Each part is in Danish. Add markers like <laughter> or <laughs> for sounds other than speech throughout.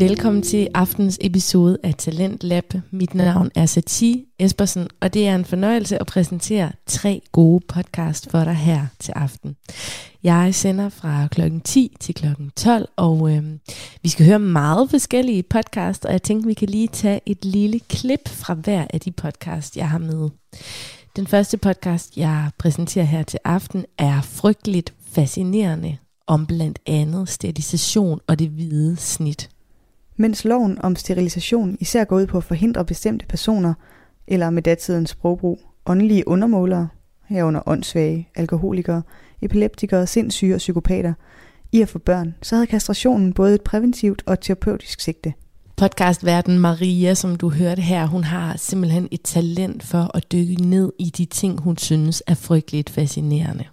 Velkommen til aftens episode af Talent Lab. Mit navn er Sati Espersen, og det er en fornøjelse at præsentere tre gode podcast for dig her til aften. Jeg sender fra klokken 10 til klokken 12, og øh, vi skal høre meget forskellige podcasts, og jeg tænkte, vi kan lige tage et lille klip fra hver af de podcasts, jeg har med. Den første podcast, jeg præsenterer her til aften, er frygteligt fascinerende om blandt andet sterilisation og det hvide snit. Mens loven om sterilisation især går ud på at forhindre bestemte personer, eller med datidens sprogbrug, åndelige undermålere, herunder åndssvage, alkoholikere, epileptikere, sindssyge og psykopater, i at få børn, så havde kastrationen både et præventivt og et terapeutisk sigte. Podcastverden Maria, som du hørte her, hun har simpelthen et talent for at dykke ned i de ting, hun synes er frygteligt fascinerende.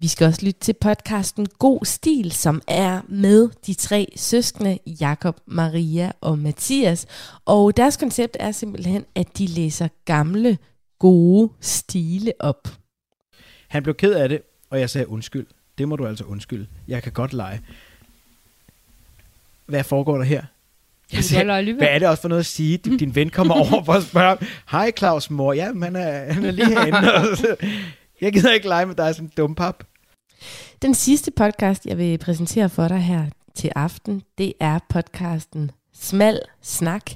Vi skal også lytte til podcasten God Stil, som er med de tre søskende, Jakob, Maria og Mathias. Og deres koncept er simpelthen, at de læser gamle, gode stile op. Han blev ked af det, og jeg sagde undskyld. Det må du altså undskylde. Jeg kan godt lege. Hvad foregår der her? Jeg sagde, hvad er det også for noget at sige? Din, din ven kommer <laughs> over for at spørge, hej Claus mor, ja, han er, han er lige herinde. <laughs> Jeg gider ikke lege med dig som dum pap. Den sidste podcast, jeg vil præsentere for dig her til aften, det er podcasten Smal Snak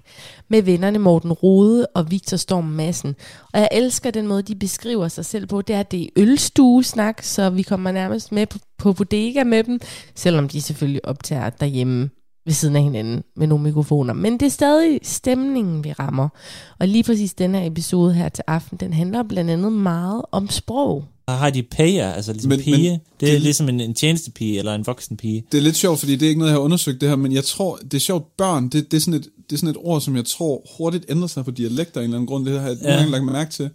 med vennerne Morten Rode og Victor Storm Madsen. Og jeg elsker den måde, de beskriver sig selv på. Det er, det er så vi kommer nærmest med på, på bodega med dem, selvom de selvfølgelig optager derhjemme ved siden af hinanden med nogle mikrofoner. Men det er stadig stemningen, vi rammer. Og lige præcis den her episode her til aften, den handler blandt andet meget om sprog. Har de payer, altså ligesom men, pige? Men, det er det, ligesom en, en tjenestepige eller en voksen pige. Det er lidt sjovt, fordi det er ikke noget, jeg har undersøgt det her, men jeg tror, det er sjovt, børn, det, det, er, sådan et, det er sådan et ord, som jeg tror hurtigt ændrer sig på dialekter af en eller anden grund. Det har jeg ja. lagt mærke til.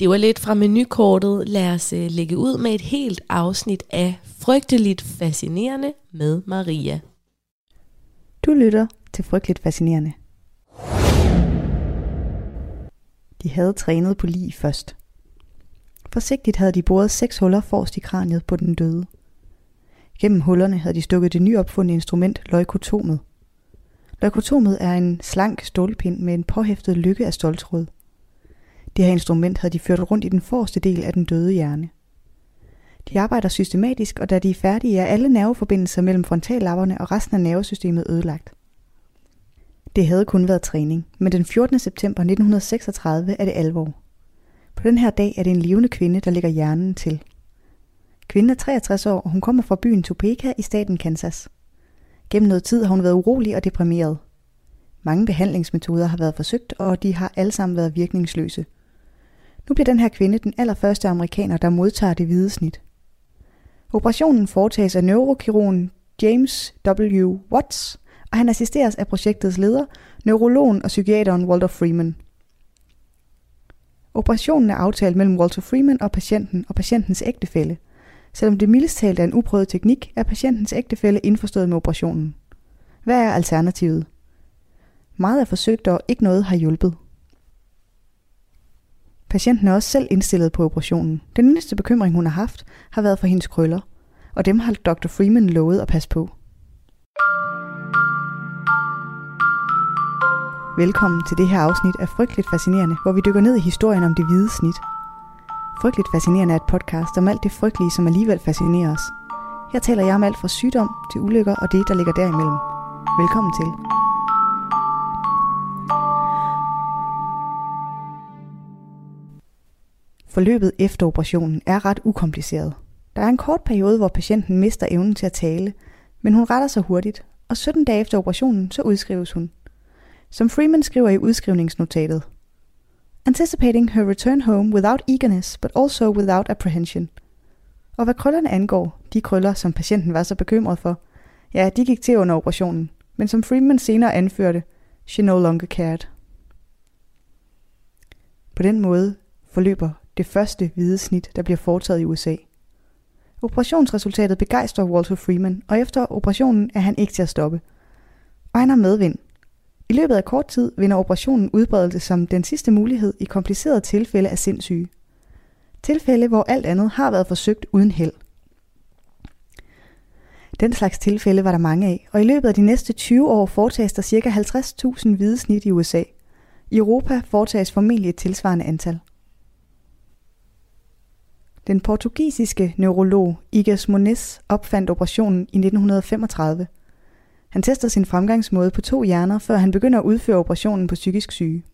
Det var lidt fra menukortet. Lad os uh, lægge ud med et helt afsnit af Frygteligt Fascinerende med Maria. Du lytter til Frygteligt Fascinerende. De havde trænet på lige først. Forsigtigt havde de boret seks huller forrest i kraniet på den døde. Gennem hullerne havde de stukket det nyopfundne instrument leukotomet. Leukotomet er en slank stålpind med en påhæftet lykke af stoltråd. Det her instrument havde de ført rundt i den forreste del af den døde hjerne. De arbejder systematisk, og da de er færdige, er alle nerveforbindelser mellem frontallapperne og resten af nervesystemet ødelagt. Det havde kun været træning, men den 14. september 1936 er det alvor. På den her dag er det en levende kvinde, der lægger hjernen til. Kvinden er 63 år, og hun kommer fra byen Topeka i staten Kansas. Gennem noget tid har hun været urolig og deprimeret. Mange behandlingsmetoder har været forsøgt, og de har alle sammen været virkningsløse. Nu bliver den her kvinde den allerførste amerikaner, der modtager det hvide snit. Operationen foretages af neurokirurgen James W. Watts, og han assisteres af projektets leder, neurologen og psykiateren Walter Freeman. Operationen er aftalt mellem Walter Freeman og patienten og patientens ægtefælle. Selvom det mildest talt er en uprøvet teknik, er patientens ægtefælle indforstået med operationen. Hvad er alternativet? Meget er forsøgt, og ikke noget har hjulpet. Patienten er også selv indstillet på operationen. Den eneste bekymring, hun har haft, har været for hendes krøller, og dem har Dr. Freeman lovet at passe på. Velkommen til det her afsnit af Frygteligt Fascinerende, hvor vi dykker ned i historien om det hvide snit. Frygteligt Fascinerende er et podcast om alt det frygtelige, som alligevel fascinerer os. Her taler jeg om alt fra sygdom til ulykker og det, der ligger derimellem. Velkommen til. Forløbet efter operationen er ret ukompliceret. Der er en kort periode, hvor patienten mister evnen til at tale, men hun retter sig hurtigt, og 17 dage efter operationen, så udskrives hun. Som Freeman skriver i udskrivningsnotatet. Anticipating her return home without eagerness, but also without apprehension. Og hvad krøllerne angår, de krøller, som patienten var så bekymret for, ja, de gik til under operationen, men som Freeman senere anførte, she no longer cared. På den måde forløber det første hvide snit, der bliver foretaget i USA. Operationsresultatet begejstrer Walter Freeman, og efter operationen er han ikke til at stoppe. Og han har medvind. I løbet af kort tid vinder operationen udbredelse som den sidste mulighed i komplicerede tilfælde af sindssyge. Tilfælde, hvor alt andet har været forsøgt uden held. Den slags tilfælde var der mange af, og i løbet af de næste 20 år foretages der ca. 50.000 hvide snit i USA. I Europa foretages formentlig et tilsvarende antal. Den portugisiske neurolog Igas Moniz opfandt operationen i 1935. Han tester sin fremgangsmåde på to hjerner, før han begynder at udføre operationen på psykisk syge.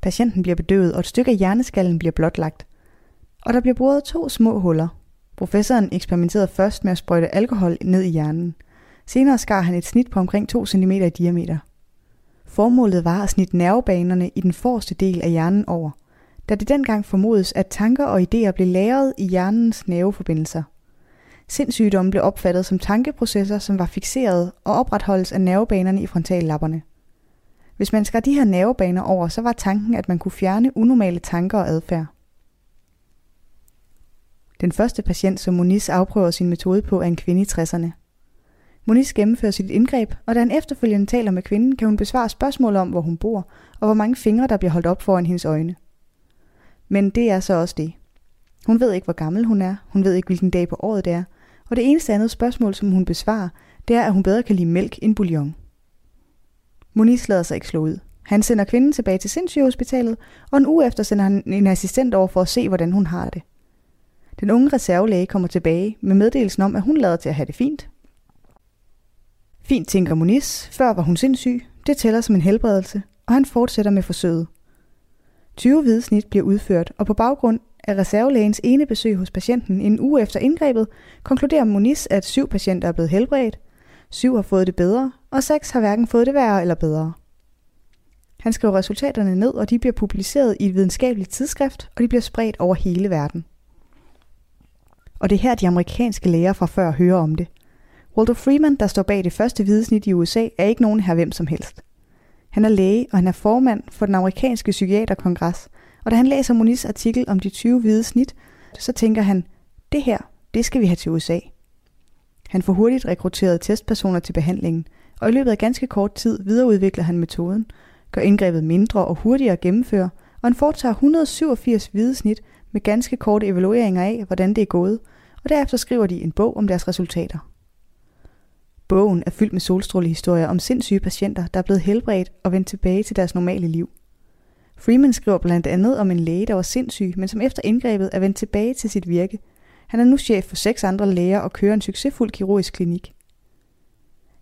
Patienten bliver bedøvet, og et stykke af hjerneskallen bliver blotlagt. Og der bliver boret to små huller. Professoren eksperimenterede først med at sprøjte alkohol ned i hjernen. Senere skar han et snit på omkring 2 cm i diameter. Formålet var at snitte nervebanerne i den forreste del af hjernen over, da det dengang formodes, at tanker og idéer blev lagret i hjernens nerveforbindelser. Sindssygdommen blev opfattet som tankeprocesser, som var fixeret og opretholdes af nervebanerne i frontallapperne. Hvis man skar de her nervebaner over, så var tanken, at man kunne fjerne unormale tanker og adfærd. Den første patient, som Moniz afprøver sin metode på, er en kvinde i 60'erne. Moniz gennemfører sit indgreb, og da han efterfølgende taler med kvinden, kan hun besvare spørgsmål om, hvor hun bor, og hvor mange fingre, der bliver holdt op foran hendes øjne. Men det er så også det. Hun ved ikke, hvor gammel hun er, hun ved ikke, hvilken dag på året det er, og det eneste andet spørgsmål, som hun besvarer, det er, at hun bedre kan lide mælk end bouillon. Moniz lader sig ikke slå ud. Han sender kvinden tilbage til sindssygehospitalet, og en uge efter sender han en assistent over for at se, hvordan hun har det. Den unge reservelæge kommer tilbage med meddelelsen om, at hun lader til at have det fint. Fint, tænker Moniz. Før var hun sindssyg. Det tæller som en helbredelse, og han fortsætter med forsøget. 20 hvide snit bliver udført, og på baggrund af reservelægens ene besøg hos patienten en uge efter indgrebet, konkluderer Moniz, at syv patienter er blevet helbredt, syv har fået det bedre, og seks har hverken fået det værre eller bedre. Han skriver resultaterne ned, og de bliver publiceret i et videnskabeligt tidsskrift, og de bliver spredt over hele verden. Og det er her, de amerikanske læger fra før hører om det. Walter Freeman, der står bag det første hvidesnit i USA, er ikke nogen her hvem som helst. Han er læge, og han er formand for den amerikanske psykiaterkongres, og da han læser Moniz artikel om de 20 hvide snit, så tænker han, det her, det skal vi have til USA. Han får hurtigt rekrutteret testpersoner til behandlingen, og i løbet af ganske kort tid videreudvikler han metoden, gør indgrebet mindre og hurtigere at gennemføre, og han foretager 187 hvide snit med ganske korte evalueringer af, hvordan det er gået, og derefter skriver de en bog om deres resultater. Bogen er fyldt med solstrålehistorier om sindssyge patienter, der er blevet helbredt og vendt tilbage til deres normale liv. Freeman skriver blandt andet om en læge, der var sindssyg, men som efter indgrebet er vendt tilbage til sit virke. Han er nu chef for seks andre læger og kører en succesfuld kirurgisk klinik.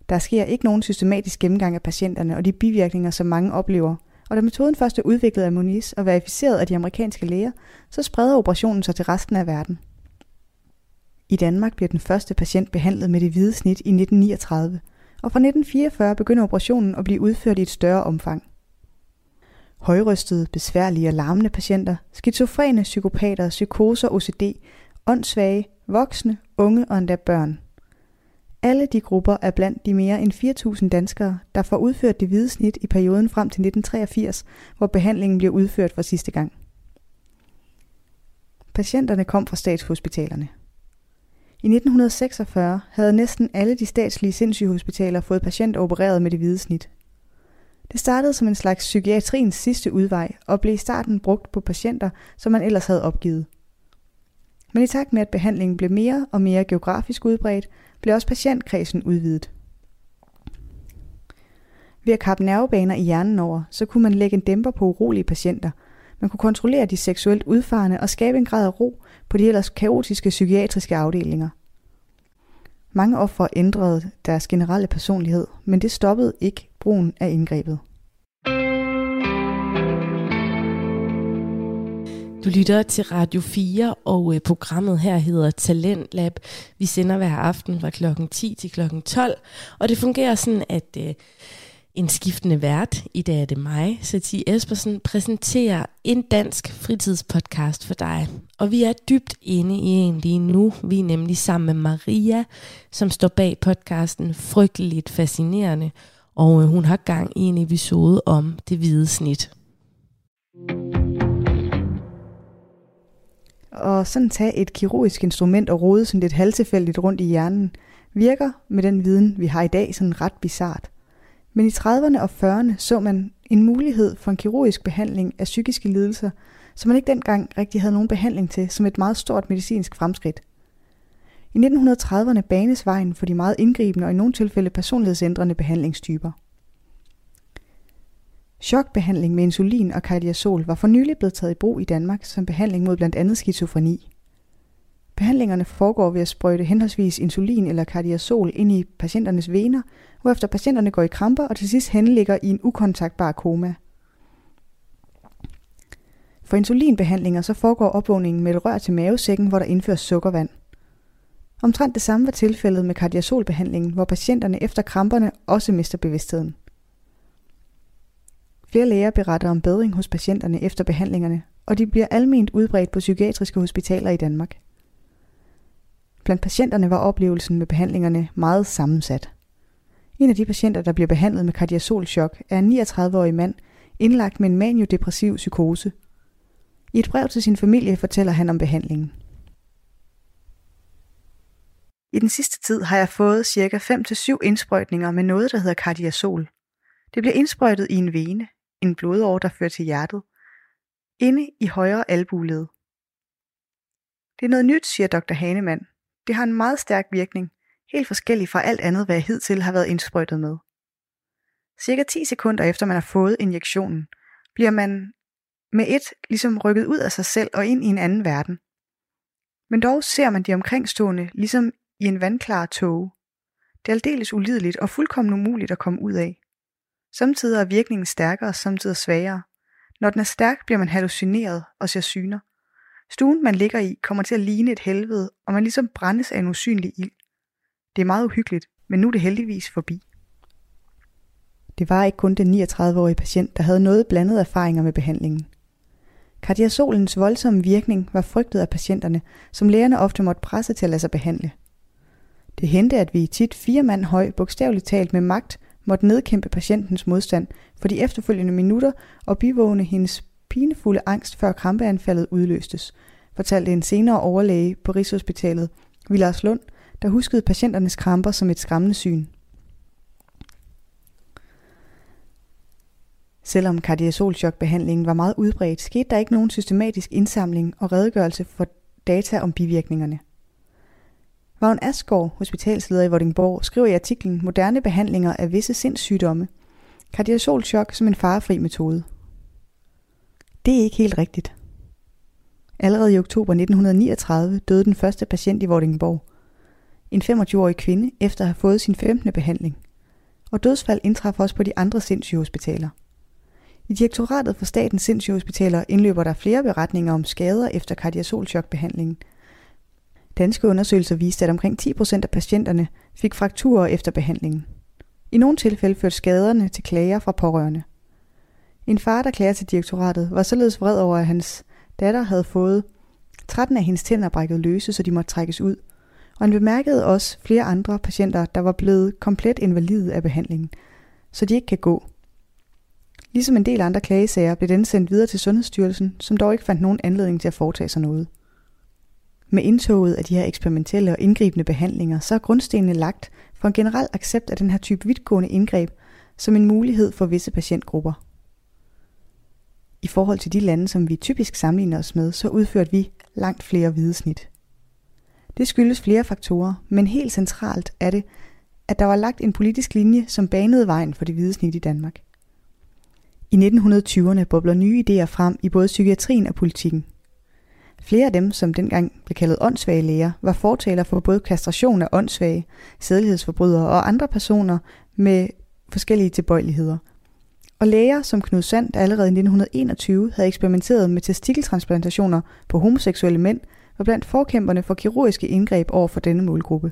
Der sker ikke nogen systematisk gennemgang af patienterne og de bivirkninger, som mange oplever, og da metoden først er udviklet af Moniz og verificeret af de amerikanske læger, så spreder operationen sig til resten af verden. I Danmark bliver den første patient behandlet med det hvide snit i 1939, og fra 1944 begynder operationen at blive udført i et større omfang. Højrystede, besværlige og larmende patienter, skizofrene, psykopater, psykoser, OCD, åndssvage, voksne, unge og endda børn. Alle de grupper er blandt de mere end 4.000 danskere, der får udført det hvide snit i perioden frem til 1983, hvor behandlingen bliver udført for sidste gang. Patienterne kom fra statshospitalerne. I 1946 havde næsten alle de statslige sindssygehospitaler fået patienter opereret med det hvide snit. Det startede som en slags psykiatriens sidste udvej og blev i starten brugt på patienter, som man ellers havde opgivet. Men i takt med, at behandlingen blev mere og mere geografisk udbredt, blev også patientkredsen udvidet. Ved at kappe nervebaner i hjernen over, så kunne man lægge en dæmper på urolige patienter. Man kunne kontrollere de seksuelt udfarende og skabe en grad af ro på de ellers kaotiske psykiatriske afdelinger. Mange ofre ændrede deres generelle personlighed, men det stoppede ikke brugen af indgrebet. Du lytter til Radio 4, og øh, programmet her hedder Talent Lab. Vi sender hver aften fra klokken 10 til klokken 12, og det fungerer sådan, at øh, en skiftende vært, i dag er det mig, Satie Espersen, præsenterer en dansk fritidspodcast for dig. Og vi er dybt inde i en lige nu. Vi er nemlig sammen med Maria, som står bag podcasten Frygteligt Fascinerende, og øh, hun har gang i en episode om det hvide snit. Og sådan tage et kirurgisk instrument og rode sådan lidt halvtilfældigt rundt i hjernen, virker med den viden, vi har i dag, sådan ret bizart. Men i 30'erne og 40'erne så man en mulighed for en kirurgisk behandling af psykiske lidelser, som man ikke dengang rigtig havde nogen behandling til, som et meget stort medicinsk fremskridt. I 1930'erne banes vejen for de meget indgribende og i nogle tilfælde personlighedsændrende behandlingstyper. Chokbehandling med insulin og kardiazol var for nylig blevet taget i brug i Danmark som behandling mod blandt andet skizofreni. Behandlingerne foregår ved at sprøjte henholdsvis insulin eller cardiazol ind i patienternes vener, hvorefter patienterne går i kramper og til sidst henligger i en ukontaktbar koma. For insulinbehandlinger så foregår opvågningen med et rør til mavesækken, hvor der indføres sukkervand. Omtrent det samme var tilfældet med cardiazolbehandlingen, hvor patienterne efter kramperne også mister bevidstheden. Flere læger beretter om bedring hos patienterne efter behandlingerne, og de bliver alment udbredt på psykiatriske hospitaler i Danmark. Blandt patienterne var oplevelsen med behandlingerne meget sammensat. En af de patienter, der bliver behandlet med kardiasolchok, er en 39-årig mand, indlagt med en maniodepressiv psykose. I et brev til sin familie fortæller han om behandlingen. I den sidste tid har jeg fået ca. 5-7 indsprøjtninger med noget, der hedder kardiasol. Det bliver indsprøjtet i en vene, en blodår, der fører til hjertet, inde i højre albuled. Det er noget nyt, siger dr. Hanemann. Det har en meget stærk virkning, helt forskellig fra alt andet, hvad jeg hidtil har været indsprøjtet med. Cirka 10 sekunder efter man har fået injektionen, bliver man med et ligesom rykket ud af sig selv og ind i en anden verden. Men dog ser man de omkringstående ligesom i en vandklar tåge. Det er aldeles ulideligt og fuldkommen umuligt at komme ud af. Samtidig er virkningen stærkere, samtidig svagere. Når den er stærk, bliver man hallucineret og ser syner. Stuen, man ligger i, kommer til at ligne et helvede, og man ligesom brændes af en usynlig ild. Det er meget uhyggeligt, men nu er det heldigvis forbi. Det var ikke kun den 39-årige patient, der havde noget blandet erfaringer med behandlingen. Kardiasolens voldsomme virkning var frygtet af patienterne, som lægerne ofte måtte presse til at lade sig behandle. Det hente, at vi tit fire mand høj, bogstaveligt talt med magt, måtte nedkæmpe patientens modstand for de efterfølgende minutter og bivågne hendes pinefulde angst før krampeanfaldet udløstes, fortalte en senere overlæge på Rigshospitalet, Vilars Lund, der huskede patienternes kramper som et skræmmende syn. Selvom kardiasolchokbehandlingen var meget udbredt, skete der ikke nogen systematisk indsamling og redegørelse for data om bivirkningerne. Vagn Asgaard, hospitalsleder i Vordingborg, skriver i artiklen Moderne behandlinger af visse sindssygdomme. Kardiasolchok som en farefri metode. Det er ikke helt rigtigt. Allerede i oktober 1939 døde den første patient i Vordingborg. En 25-årig kvinde efter at have fået sin 15. behandling. Og dødsfald indtraf også på de andre sindssygehospitaler. I direktoratet for statens sindssygehospitaler indløber der flere beretninger om skader efter kardiasolchokbehandlingen – Danske undersøgelser viste, at omkring 10% af patienterne fik frakturer efter behandlingen. I nogle tilfælde førte skaderne til klager fra pårørende. En far, der klager til direktoratet, var således vred over, at hans datter havde fået 13 af hendes tænder brækket løse, så de måtte trækkes ud. Og han bemærkede også flere andre patienter, der var blevet komplet invalide af behandlingen, så de ikke kan gå. Ligesom en del andre klagesager blev den sendt videre til Sundhedsstyrelsen, som dog ikke fandt nogen anledning til at foretage sig noget. Med indtoget af de her eksperimentelle og indgribende behandlinger, så er grundstenene lagt for en generel accept af den her type vidtgående indgreb som en mulighed for visse patientgrupper. I forhold til de lande, som vi typisk sammenligner os med, så udførte vi langt flere videsnit. Det skyldes flere faktorer, men helt centralt er det, at der var lagt en politisk linje, som banede vejen for det hvidesnit i Danmark. I 1920'erne bobler nye idéer frem i både psykiatrien og politikken – Flere af dem, som dengang blev kaldet åndssvage læger, var fortaler for både kastration af åndssvage, sædelighedsforbrydere og andre personer med forskellige tilbøjeligheder. Og læger som Knud Sand, der allerede i 1921 havde eksperimenteret med testikeltransplantationer på homoseksuelle mænd, var blandt forkæmperne for kirurgiske indgreb over for denne målgruppe.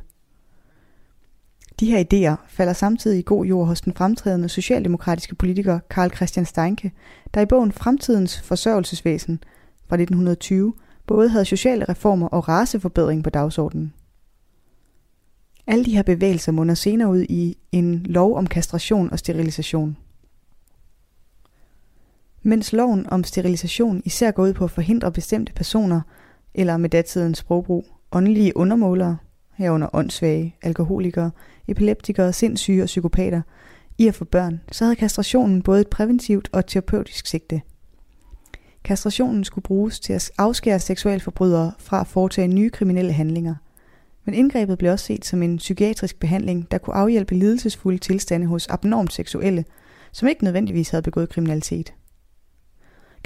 De her idéer falder samtidig i god jord hos den fremtrædende socialdemokratiske politiker Karl Christian Steinke, der i bogen Fremtidens forsørgelsesvæsen fra 1920 både havde sociale reformer og raceforbedring på dagsordenen. Alle de her bevægelser munder senere ud i en lov om kastration og sterilisation. Mens loven om sterilisation især går ud på at forhindre bestemte personer, eller med datidens sprogbrug, åndelige undermålere, herunder åndssvage, alkoholikere, epileptikere, sindssyge og psykopater, i at få børn, så havde kastrationen både et præventivt og et terapeutisk sigte – Kastrationen skulle bruges til at afskære seksualforbrydere fra at foretage nye kriminelle handlinger. Men indgrebet blev også set som en psykiatrisk behandling, der kunne afhjælpe lidelsesfulde tilstande hos abnormt seksuelle, som ikke nødvendigvis havde begået kriminalitet.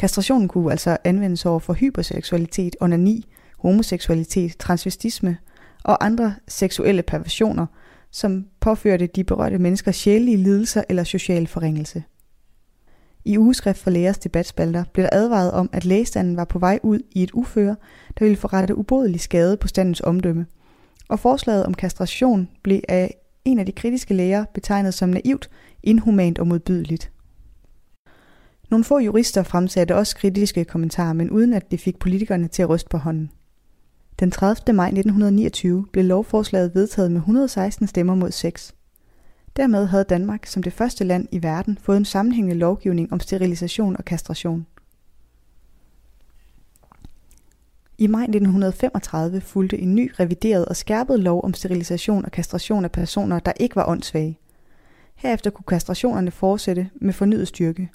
Kastrationen kunne altså anvendes over for hyperseksualitet, onani, homoseksualitet, transvestisme og andre seksuelle perversioner, som påførte de berørte mennesker sjælelige lidelser eller social forringelse. I ugeskrift for lægers debatspalter blev der advaret om, at lægestanden var på vej ud i et uføre, der ville forrette ubodelig skade på standens omdømme. Og forslaget om kastration blev af en af de kritiske læger betegnet som naivt, inhumant og modbydeligt. Nogle få jurister fremsatte også kritiske kommentarer, men uden at det fik politikerne til at ryste på hånden. Den 30. maj 1929 blev lovforslaget vedtaget med 116 stemmer mod 6. Dermed havde Danmark som det første land i verden fået en sammenhængende lovgivning om sterilisation og kastration. I maj 1935 fulgte en ny revideret og skærpet lov om sterilisation og kastration af personer, der ikke var åndssvage. Herefter kunne kastrationerne fortsætte med fornyet styrke.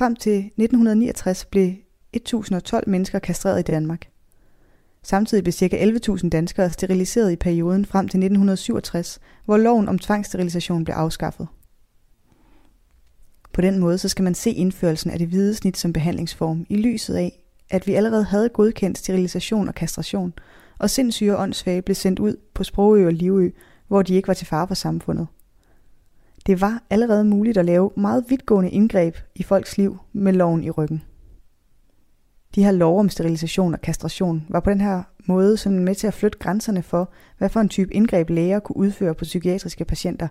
Frem til 1969 blev 1012 mennesker kastreret i Danmark. Samtidig blev ca. 11.000 danskere steriliseret i perioden frem til 1967, hvor loven om tvangssterilisation blev afskaffet. På den måde så skal man se indførelsen af det hvide snit som behandlingsform i lyset af, at vi allerede havde godkendt sterilisation og kastration, og sindssyge og åndssvage blev sendt ud på Sprogø og Livø, hvor de ikke var til fare for samfundet. Det var allerede muligt at lave meget vidtgående indgreb i folks liv med loven i ryggen. De her lov om sterilisation og kastration var på den her måde sådan med til at flytte grænserne for, hvad for en type indgreb læger kunne udføre på psykiatriske patienter,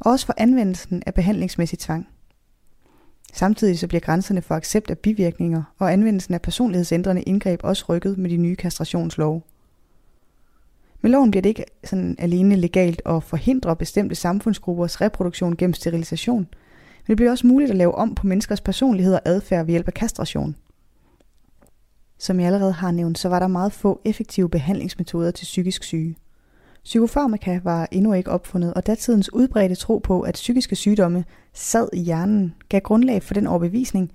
og også for anvendelsen af behandlingsmæssig tvang. Samtidig så bliver grænserne for accept af bivirkninger og anvendelsen af personlighedsændrende indgreb også rykket med de nye kastrationslove. Med loven bliver det ikke sådan alene legalt at forhindre bestemte samfundsgruppers reproduktion gennem sterilisation, men det bliver også muligt at lave om på menneskers personlighed og adfærd ved hjælp af kastration. Som jeg allerede har nævnt, så var der meget få effektive behandlingsmetoder til psykisk syge. Psykofarmaka var endnu ikke opfundet, og datidens udbredte tro på, at psykiske sygdomme sad i hjernen, gav grundlag for den overbevisning,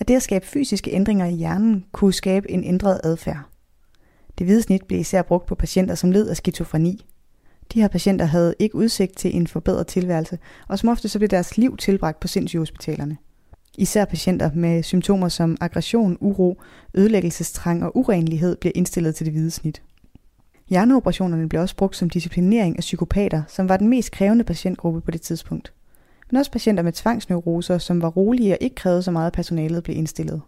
at det at skabe fysiske ændringer i hjernen kunne skabe en ændret adfærd. Det hvide snit blev især brugt på patienter, som led af skizofreni. De her patienter havde ikke udsigt til en forbedret tilværelse, og som ofte så blev deres liv tilbragt på sindssygehospitalerne. Især patienter med symptomer som aggression, uro, ødelæggelsestrang og urenlighed bliver indstillet til det hvide snit. Hjerneoperationerne blev også brugt som disciplinering af psykopater, som var den mest krævende patientgruppe på det tidspunkt. Men også patienter med tvangsneuroser, som var rolige og ikke krævede så meget personalet, blev indstillet.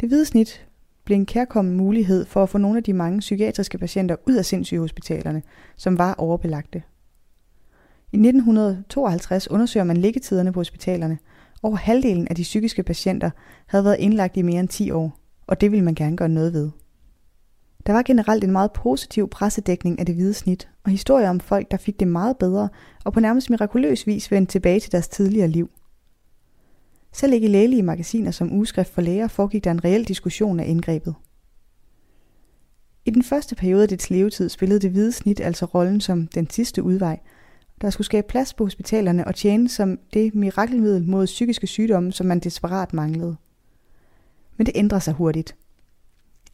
Det hvide snit blev en kærkommen mulighed for at få nogle af de mange psykiatriske patienter ud af sindssygehospitalerne, som var overbelagte. I 1952 undersøger man liggetiderne på hospitalerne, over halvdelen af de psykiske patienter havde været indlagt i mere end 10 år, og det ville man gerne gøre noget ved. Der var generelt en meget positiv pressedækning af det hvide snit, og historier om folk, der fik det meget bedre, og på nærmest mirakuløs vis vendte tilbage til deres tidligere liv. Selv ikke i lægelige magasiner som ugeskrift for læger foregik der en reel diskussion af indgrebet. I den første periode af dets levetid spillede det hvide snit altså rollen som den sidste udvej – der skulle skabe plads på hospitalerne og tjene som det mirakelmiddel mod psykiske sygdomme, som man desperat manglede. Men det ændrer sig hurtigt.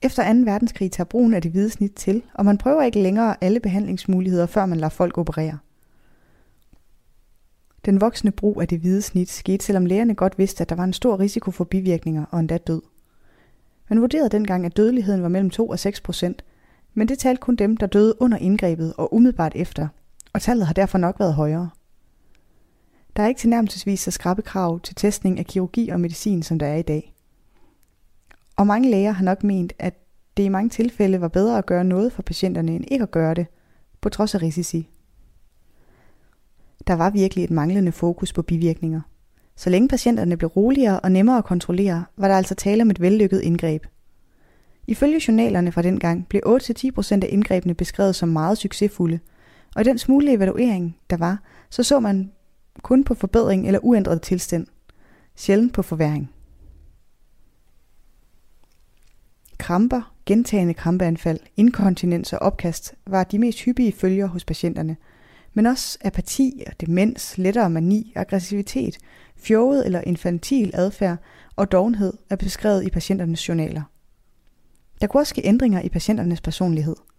Efter 2. verdenskrig tager brugen af det hvide snit til, og man prøver ikke længere alle behandlingsmuligheder, før man lader folk operere. Den voksne brug af det hvide snit skete, selvom lægerne godt vidste, at der var en stor risiko for bivirkninger og endda død. Man vurderede dengang, at dødeligheden var mellem 2 og 6 procent, men det talte kun dem, der døde under indgrebet og umiddelbart efter – og tallet har derfor nok været højere. Der er ikke tilnærmelsesvis så skrappe krav til testning af kirurgi og medicin, som der er i dag. Og mange læger har nok ment, at det i mange tilfælde var bedre at gøre noget for patienterne, end ikke at gøre det, på trods af risici. Der var virkelig et manglende fokus på bivirkninger. Så længe patienterne blev roligere og nemmere at kontrollere, var der altså tale om et vellykket indgreb. Ifølge journalerne fra dengang blev 8-10% af indgrebene beskrevet som meget succesfulde – og i den smule evaluering, der var, så så man kun på forbedring eller uændret tilstand. Sjældent på forværing. Kramper, gentagende krampeanfald, inkontinens og opkast var de mest hyppige følger hos patienterne, men også apati og demens, lettere mani, aggressivitet, fjollet eller infantil adfærd og dovenhed er beskrevet i patienternes journaler. Der kunne også ske ændringer i patienternes personlighed –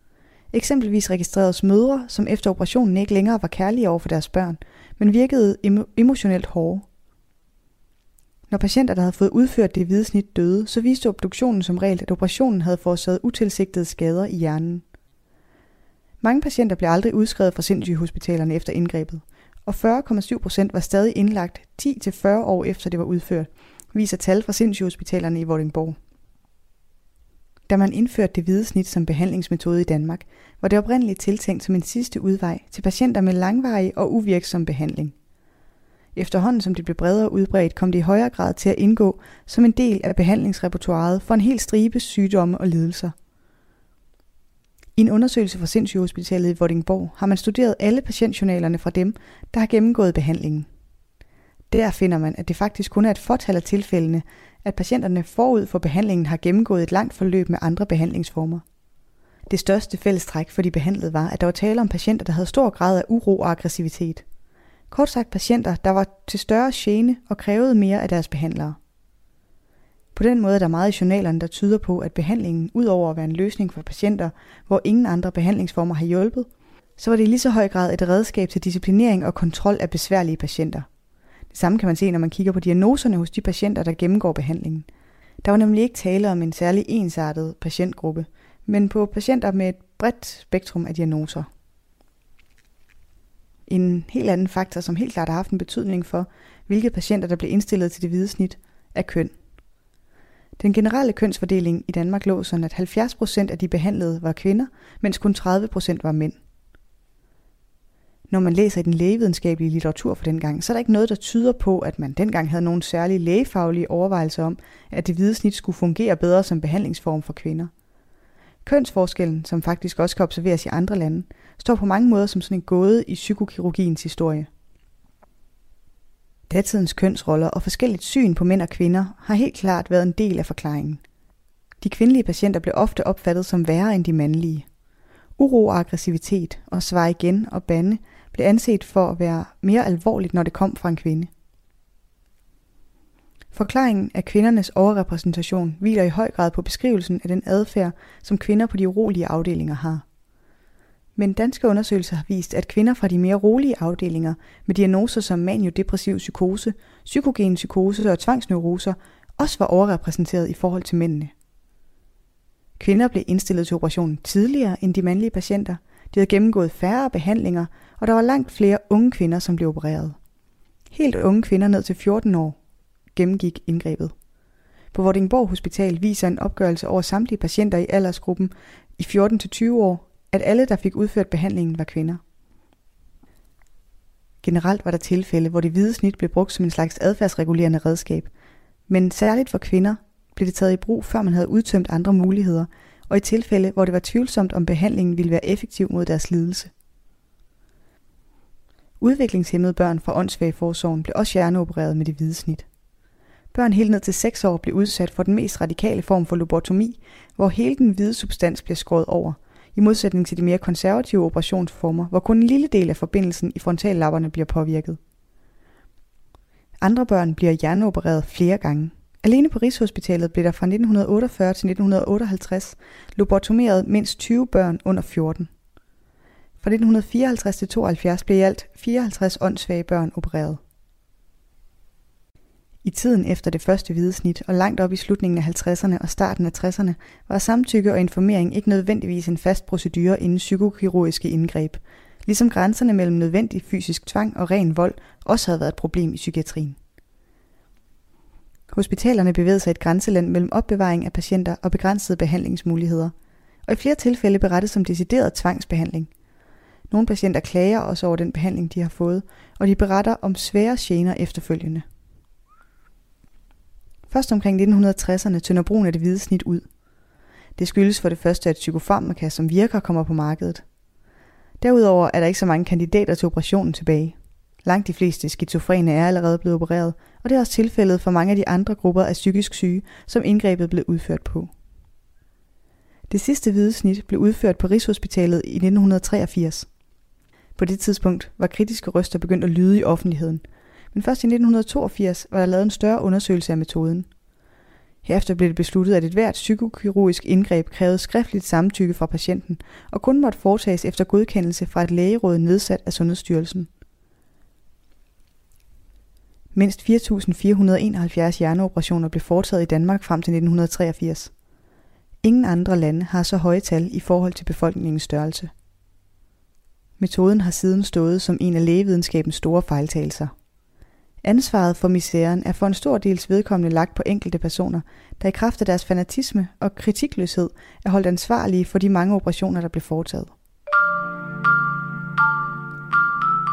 Eksempelvis registreredes mødre, som efter operationen ikke længere var kærlige over for deres børn, men virkede emo- emotionelt hårde. Når patienter, der havde fået udført det hvide snit, døde, så viste obduktionen som regel, at operationen havde forårsaget utilsigtede skader i hjernen. Mange patienter blev aldrig udskrevet fra sindssygehospitalerne efter indgrebet, og 40,7 procent var stadig indlagt 10-40 år efter det var udført, viser tal fra sindssygehospitalerne i Vordingborg. Da man indførte det hvide snit som behandlingsmetode i Danmark, var det oprindeligt tiltænkt som en sidste udvej til patienter med langvarig og uvirksom behandling. Efterhånden som det blev bredere udbredt, kom det i højere grad til at indgå som en del af behandlingsrepertoireet for en hel stribe sygdomme og lidelser. I en undersøgelse fra Sindssygehospitalet i Vordingborg har man studeret alle patientjournalerne fra dem, der har gennemgået behandlingen. Der finder man, at det faktisk kun er et fortal af tilfældene, at patienterne forud for behandlingen har gennemgået et langt forløb med andre behandlingsformer. Det største fællestræk for de behandlede var, at der var tale om patienter, der havde stor grad af uro og aggressivitet. Kort sagt patienter, der var til større gene og krævede mere af deres behandlere. På den måde er der meget i journalerne, der tyder på, at behandlingen, udover at være en løsning for patienter, hvor ingen andre behandlingsformer har hjulpet, så var det i lige så høj grad et redskab til disciplinering og kontrol af besværlige patienter. Det samme kan man se, når man kigger på diagnoserne hos de patienter, der gennemgår behandlingen. Der var nemlig ikke tale om en særlig ensartet patientgruppe, men på patienter med et bredt spektrum af diagnoser. En helt anden faktor, som helt klart har haft en betydning for, hvilke patienter, der blev indstillet til det hvide snit, er køn. Den generelle kønsfordeling i Danmark lå sådan, at 70% af de behandlede var kvinder, mens kun 30% var mænd. Når man læser i den lægevidenskabelige litteratur for dengang, så er der ikke noget, der tyder på, at man dengang havde nogen særlige lægefaglige overvejelser om, at det hvide snit skulle fungere bedre som behandlingsform for kvinder. Kønsforskellen, som faktisk også kan observeres i andre lande, står på mange måder som sådan en gåde i psykokirurgiens historie. Datidens kønsroller og forskelligt syn på mænd og kvinder har helt klart været en del af forklaringen. De kvindelige patienter blev ofte opfattet som værre end de mandlige. Uro og aggressivitet og svar igen og bande blev anset for at være mere alvorligt, når det kom fra en kvinde. Forklaringen af kvindernes overrepræsentation hviler i høj grad på beskrivelsen af den adfærd, som kvinder på de urolige afdelinger har. Men danske undersøgelser har vist, at kvinder fra de mere rolige afdelinger med diagnoser som maniodepressiv psykose, psykogen psykose og tvangsneuroser også var overrepræsenteret i forhold til mændene. Kvinder blev indstillet til operationen tidligere end de mandlige patienter, de havde gennemgået færre behandlinger, og der var langt flere unge kvinder, som blev opereret. Helt unge kvinder ned til 14 år gennemgik indgrebet. På Vordingborg Hospital viser en opgørelse over samtlige patienter i aldersgruppen i 14-20 år, at alle, der fik udført behandlingen, var kvinder. Generelt var der tilfælde, hvor det hvide snit blev brugt som en slags adfærdsregulerende redskab, men særligt for kvinder blev det taget i brug, før man havde udtømt andre muligheder, og i tilfælde, hvor det var tvivlsomt, om behandlingen ville være effektiv mod deres lidelse. Udviklingshemmede børn fra åndssvageforsorgen blev også hjerneopereret med det hvide snit. Børn helt ned til 6 år blev udsat for den mest radikale form for lobotomi, hvor hele den hvide substans bliver skåret over, i modsætning til de mere konservative operationsformer, hvor kun en lille del af forbindelsen i frontallapperne bliver påvirket. Andre børn bliver hjerneopereret flere gange. Alene på Rigshospitalet blev der fra 1948 til 1958 lobotomeret mindst 20 børn under 14. Fra 1954 til 72 blev i alt 54 åndssvage børn opereret. I tiden efter det første hvide snit og langt op i slutningen af 50'erne og starten af 60'erne var samtykke og informering ikke nødvendigvis en fast procedure inden psykokirurgiske indgreb, ligesom grænserne mellem nødvendig fysisk tvang og ren vold også havde været et problem i psykiatrien. Hospitalerne bevægede sig et grænseland mellem opbevaring af patienter og begrænsede behandlingsmuligheder, og i flere tilfælde berettes som decideret tvangsbehandling. Nogle patienter klager også over den behandling, de har fået, og de beretter om svære gener efterfølgende. Først omkring 1960'erne tynder brugen af det hvide snit ud. Det skyldes for det første, at psykofarmaka, som virker, kommer på markedet. Derudover er der ikke så mange kandidater til operationen tilbage. Langt de fleste skizofrene er allerede blevet opereret, og det er også tilfældet for mange af de andre grupper af psykisk syge, som indgrebet blev udført på. Det sidste hvide snit blev udført på Rigshospitalet i 1983. På det tidspunkt var kritiske røster begyndt at lyde i offentligheden, men først i 1982 var der lavet en større undersøgelse af metoden. Herefter blev det besluttet, at et hvert psykokirurgisk indgreb krævede skriftligt samtykke fra patienten og kun måtte foretages efter godkendelse fra et lægeråd nedsat af Sundhedsstyrelsen. Mindst 4.471 hjerneoperationer blev foretaget i Danmark frem til 1983. Ingen andre lande har så høje tal i forhold til befolkningens størrelse. Metoden har siden stået som en af lægevidenskabens store fejltagelser. Ansvaret for misæren er for en stor dels vedkommende lagt på enkelte personer, der i kraft af deres fanatisme og kritikløshed er holdt ansvarlige for de mange operationer, der blev foretaget.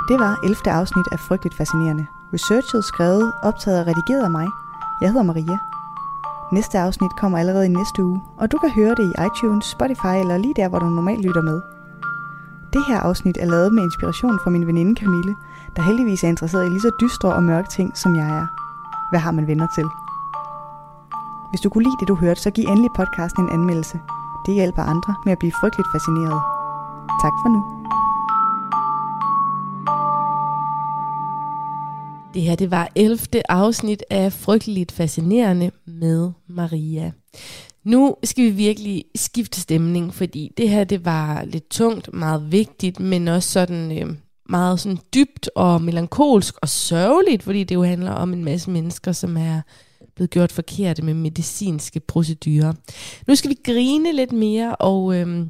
Det var 11. afsnit af Frygteligt Fascinerende. Researchet, skrevet, optaget og redigeret af mig. Jeg hedder Maria. Næste afsnit kommer allerede i næste uge, og du kan høre det i iTunes, Spotify eller lige der, hvor du normalt lytter med. Det her afsnit er lavet med inspiration fra min veninde Camille, der heldigvis er interesseret i lige så dystre og mørke ting, som jeg er. Hvad har man venner til? Hvis du kunne lide det, du hørte, så giv endelig podcasten en anmeldelse. Det hjælper andre med at blive frygteligt fascineret. Tak for nu. Det her det var 11. afsnit af Frygteligt Fascinerende med Maria. Nu skal vi virkelig skifte stemning, fordi det her det var lidt tungt, meget vigtigt, men også sådan øh, meget sådan dybt og melankolsk og sørgeligt, fordi det jo handler om en masse mennesker, som er blevet gjort forkerte med medicinske procedurer. Nu skal vi grine lidt mere, og øh,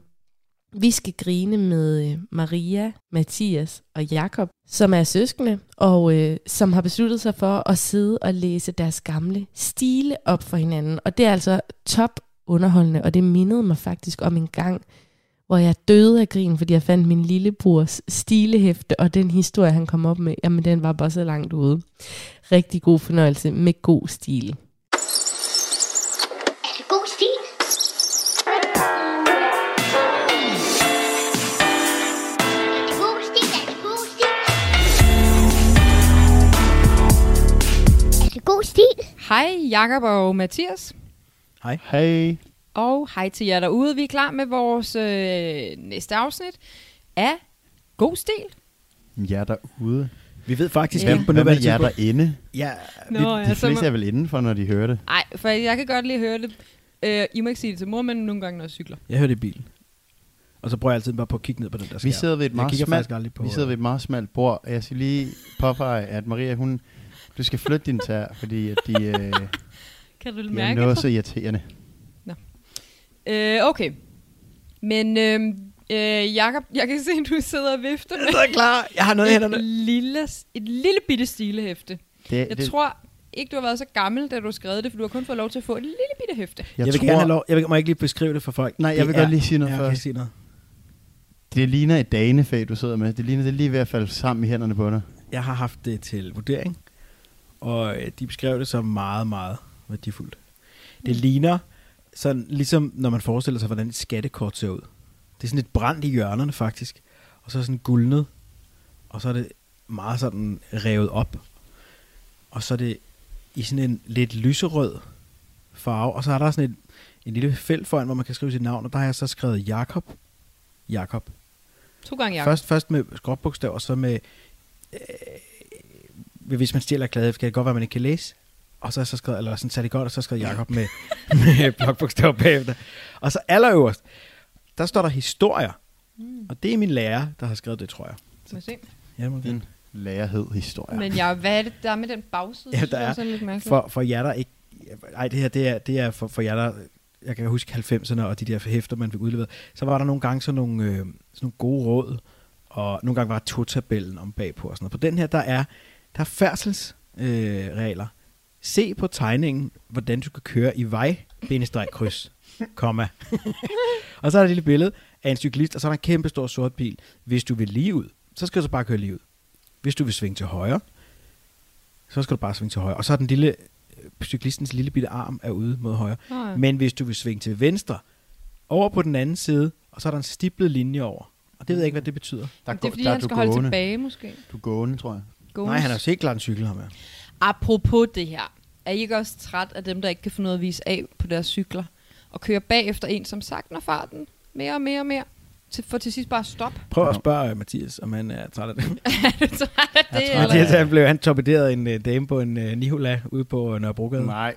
vi skal grine med øh, Maria, Mathias og Jakob, som er søskende, og øh, som har besluttet sig for at sidde og læse deres gamle stile op for hinanden. Og det er altså top underholdende, og det mindede mig faktisk om en gang, hvor jeg døde af grin, fordi jeg fandt min lillebrors stilehæfte, og den historie, han kom op med, jamen den var bare så langt ude. Rigtig god fornøjelse med god stil. Hej Jakob og Mathias. Hej. Og hej til jer derude. Vi er klar med vores øh, næste afsnit af God Stil. Jer derude. Vi ved faktisk Ja. ikke på nuværende jer derinde? Ja, Nå, De, ja, de så fleste er vel indenfor, når de hører det. Nej, for jeg kan godt lige høre det. Øh, I må ikke sige det til mor, men nogle gange, når jeg cykler. jeg hørte det i bilen. Og så prøver jeg altid bare på at kigge ned på den der skærm. Vi sidder ved et meget smalt, på, vi sidder ved et meget smalt bord, og jeg skal lige påpege, at Maria, hun, du skal flytte din tær, fordi at de, øh, <laughs> Kan du de er mærke noget det? så irriterende. Øh, okay. Men øh, øh, Jakob, jeg kan se, at du sidder og vifter med Jeg er klar. Jeg har noget i et hænderne. lille, et lille bitte stilehæfte. Det, Jeg det, tror ikke, du har været så gammel, da du skrev det, for du har kun fået lov til at få et lille bitte hæfte. Jeg, jeg vil tror, gerne have lov. Jeg vil, må jeg ikke lige beskrive det for folk. Nej, jeg Det vil er- godt lige sige noget ja, først. okay, sige noget. Det ligner et danefag, du sidder med. Det ligner, det er lige ved at falde sammen i hænderne på dig. Jeg har haft det til vurdering, og øh, de beskrev det som meget, meget værdifuldt. Det ligner sådan, ligesom når man forestiller sig, hvordan et skattekort ser ud. Det er sådan lidt brændt i hjørnerne faktisk, og så er sådan guldnet, og så er det meget sådan revet op, og så er det i sådan en lidt lyserød farve, og så er der sådan et, en lille felt foran, hvor man kan skrive sit navn, og der har jeg så skrevet Jakob. Jakob. To gange Jakob. Først, først med skråbogstav, og så med... Øh, hvis man stjæler klæde, kan det godt være, at man ikke kan læse. Og så jeg så skrevet, eller sådan sat det godt, og så skrevet Jakob med, <laughs> med blokbogstav bagefter. Og så allerøverst, der står der historier. Mm. Og det er min lærer, der har skrevet det, tror jeg. Må jeg se. Ja, det må Din lærerhed historie. Men ja, hvad er det, der er med den bagside? Ja, der jeg er. også lidt mærkeligt. For, for jer, der ikke... Ej, det her, det er, det er for, for jer, der... Jeg kan huske 90'erne og de der hæfter, man fik udleveret. Så var der nogle gange sådan nogle, øh, sådan nogle gode råd, og nogle gange var to-tabellen om bagpå og sådan noget. På den her, der er, der er færdselsregler. Øh, regler. Se på tegningen, hvordan du kan køre i vej, kryds, komma. og så er der et lille billede af en cyklist, og så er der en kæmpe stor sort bil. Hvis du vil lige ud, så skal du så bare køre lige ud. Hvis du vil svinge til højre, så skal du bare svinge til højre. Og så er den lille, øh, cyklistens lille bitte arm er ude mod højre. Ja. Men hvis du vil svinge til venstre, over på den anden side, og så er der en stiplet linje over. Og det ved jeg ikke, hvad det betyder. Der, det er fordi, der han du skal holde gående. tilbage, måske. Du er gående, tror jeg. Gående. Nej, han har jo helt klart en cykel, ham her. Apropos det her. Er I ikke også træt af dem, der ikke kan få noget at vise af på deres cykler? Og kører bagefter en, som sagtner farten mere og mere og mere? Til, for til sidst bare stop. Prøv at spørge uh, Mathias, om han er træt af det. <laughs> er du træt af det? Eller? Mathias, han blev han torpederet en uh, dame på en uh, Nihola ude på uh, Nørrebrogade. Nej.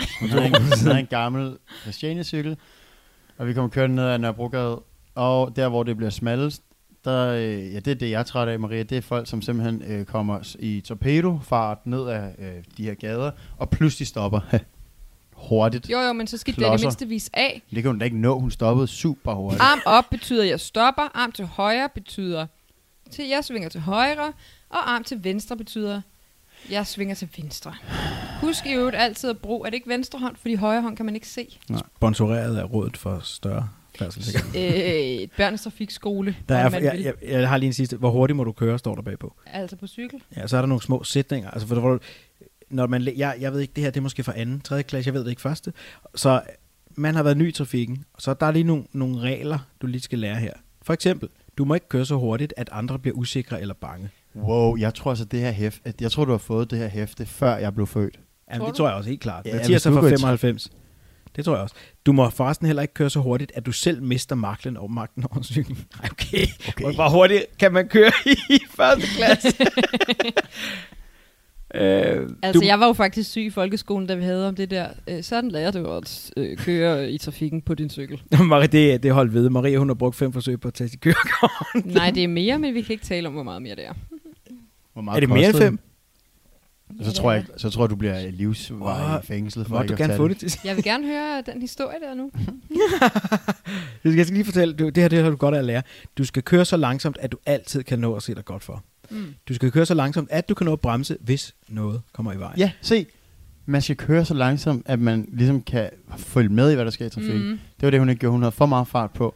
<laughs> Hun havde en, hun havde en gammel Christiania-cykel, og vi kom kørende ned ad Nørrebrogade, og der, hvor det bliver smallest, der, øh, ja, det er det, jeg er træt af, Maria. Det er folk, som simpelthen øh, kommer i torpedofart ned ad øh, de her gader, og pludselig stopper <laughs> hurtigt. Jo, jo, men så skal det det mindste vise af. Det kan hun da ikke nå. Hun stoppede super hurtigt. Arm op betyder, at jeg stopper. Arm til højre betyder, til jeg svinger til højre. Og arm til venstre betyder, jeg svinger til venstre. Husk i øvrigt altid at bruge, er det ikke venstre hånd, fordi højre hånd kan man ikke se. Sponsoreret af Rådet for Større. Øh, børnens trafikskole, Der er, jeg, jeg, jeg har lige en sidste. Hvor hurtigt må du køre, står der bagpå. Altså på cykel. Ja, så er der nogle små sætninger. Altså, for, hvor, når man, jeg, jeg ved ikke, det her det er måske fra anden, tredje klasse, jeg ved det ikke første. Så man har været ny i trafikken, så der er lige nogle, nogle regler, du lige skal lære her. For eksempel, du må ikke køre så hurtigt, at andre bliver usikre eller bange. Wow, jeg tror altså, det her hæfte, jeg tror, du har fået det her hæfte, før jeg blev født. Jamen, Tror det du? tror jeg også helt klart. Ja, Mathias er fra går i 95. Det tror jeg også. Du må forresten heller ikke køre så hurtigt, at du selv mister magten over magten over cyklen. <laughs> Nej, okay. Okay. Hvor hurtigt kan man køre <laughs> i første klasse? <laughs> øh, Altså, du, jeg var jo faktisk syg i folkeskolen, da vi havde om det der. Øh, sådan lærer du at øh, køre i trafikken på din cykel. Marie, det, det holdt ved. Maria, hun har brugt fem forsøg på at tage sit kørekort. Nej, det er mere, men vi kan ikke tale om, hvor meget mere det er. Hvor meget Er det mere end fem? Så tror jeg, så tror jeg, du bliver livsvarig i fængslet. For Må du at gerne få det Jeg vil gerne høre den historie der nu. <laughs> Jeg skal lige fortælle, du, det her det har du godt af at lære. Du skal køre så langsomt, at du altid kan nå at se dig godt for. Mm. Du skal køre så langsomt, at du kan nå at bremse, hvis noget kommer i vejen. Ja, se. Man skal køre så langsomt, at man ligesom kan følge med i, hvad der sker i trafikken. Mm. Det var det, hun ikke gjorde. Hun havde for meget fart på.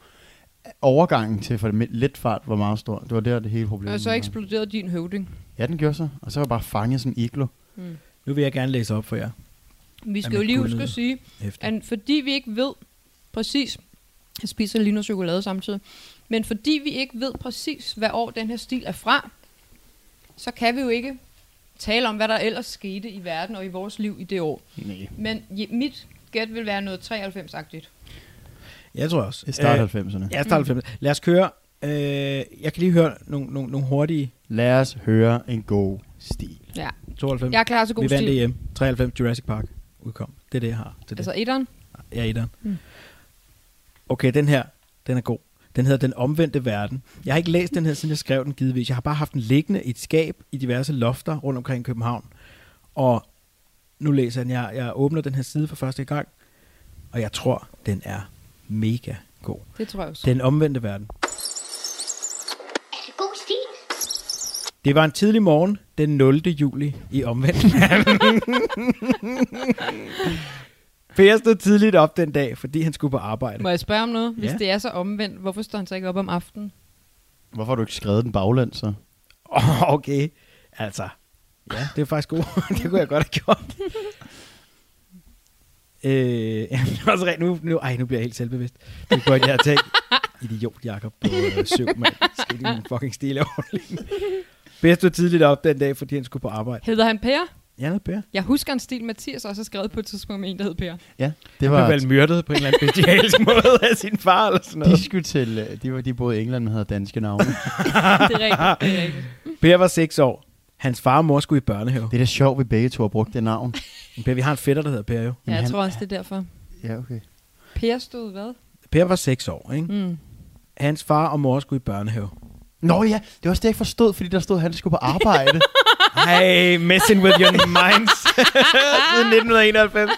Overgangen til for det lidt fart var meget stor. Det var der, det hele problem Og så eksploderede din høvding. Ja, den gjorde så. Og så var jeg bare fanget som iglo. Mm. Nu vil jeg gerne læse op for jer. Vi skal jo lige huske at sige, Efter. at fordi vi ikke ved præcis, jeg spiser lige noget chokolade samtidig, men fordi vi ikke ved præcis, hvad år den her stil er fra, så kan vi jo ikke tale om, hvad der ellers skete i verden og i vores liv i det år. Nej. Men je- mit gæt vil være noget 93-agtigt. Jeg tror også. Starter Øh, 90'erne. Ja, start 90. Lad os køre. Øh, jeg kan lige høre nogle, nogle, nogle hurtige. Lad os høre en god stil. Ja. 92. Jeg er klar til god Vi vandt stil. det hjem. 93 Jurassic Park udkom. Det er det, jeg har. Det er det. Altså etteren? Ja, etteren. Mm. Okay, den her, den er god. Den hedder Den Omvendte Verden. Jeg har ikke læst den her, siden jeg skrev den givetvis. Jeg har bare haft den liggende i et skab i diverse lofter rundt omkring København. Og nu læser jeg den. Jeg, jeg åbner den her side for første gang, og jeg tror, den er mega god. Det tror jeg også. Den Omvendte Verden. Er det god stil? Det var en tidlig morgen den 0. juli i omvendt <laughs> verden. Per stod tidligt op den dag, fordi han skulle på arbejde. Må jeg spørge om noget? Hvis Ja. det er så omvendt, hvorfor står han så ikke op om aftenen? Hvorfor har du ikke skrevet den baglæns så? Oh, <laughs> okay, altså. Ja, det er faktisk godt. <laughs> det kunne jeg godt have gjort. Øh, <laughs> jamen, det er også rent, nu, nu, ej, nu bliver jeg helt selvbevidst. Det kunne jeg have tænkt. <laughs> Idiot, Jacob på øh, syv, mand. Skal min fucking stille ordentligt. <laughs> Per stod tidligt op den dag, fordi han skulle på arbejde. Hedder han Per? Ja, noget Per. Jeg husker en stil, Mathias også har skrevet på et tidspunkt med en, der hed Per. Ja, Det var var... vel myrdet på en eller anden bestialsk måde af sin far eller sådan noget. De skulle til... øh, De, var, de boede i England, men havde danske navne. Det er rigtigt. Det er rigtigt. Per var 6 år. Hans far og mor skulle i børnehave. det er da sjovt, vi begge to har brugt det navn. Per, vi har en fætter, der hedder Per jo. Ja, Jamen, jeg han- tror også, det er derfor. Ja, okay. Per stod hvad? Per var 6 år, ikke? Mm. Hans far og mor skulle i børnehave. Nå ja, det var også det, jeg ikke forstod, fordi der stod, at han skulle på arbejde. <laughs> Hey, messing with your minds. <laughs> Siden 1991.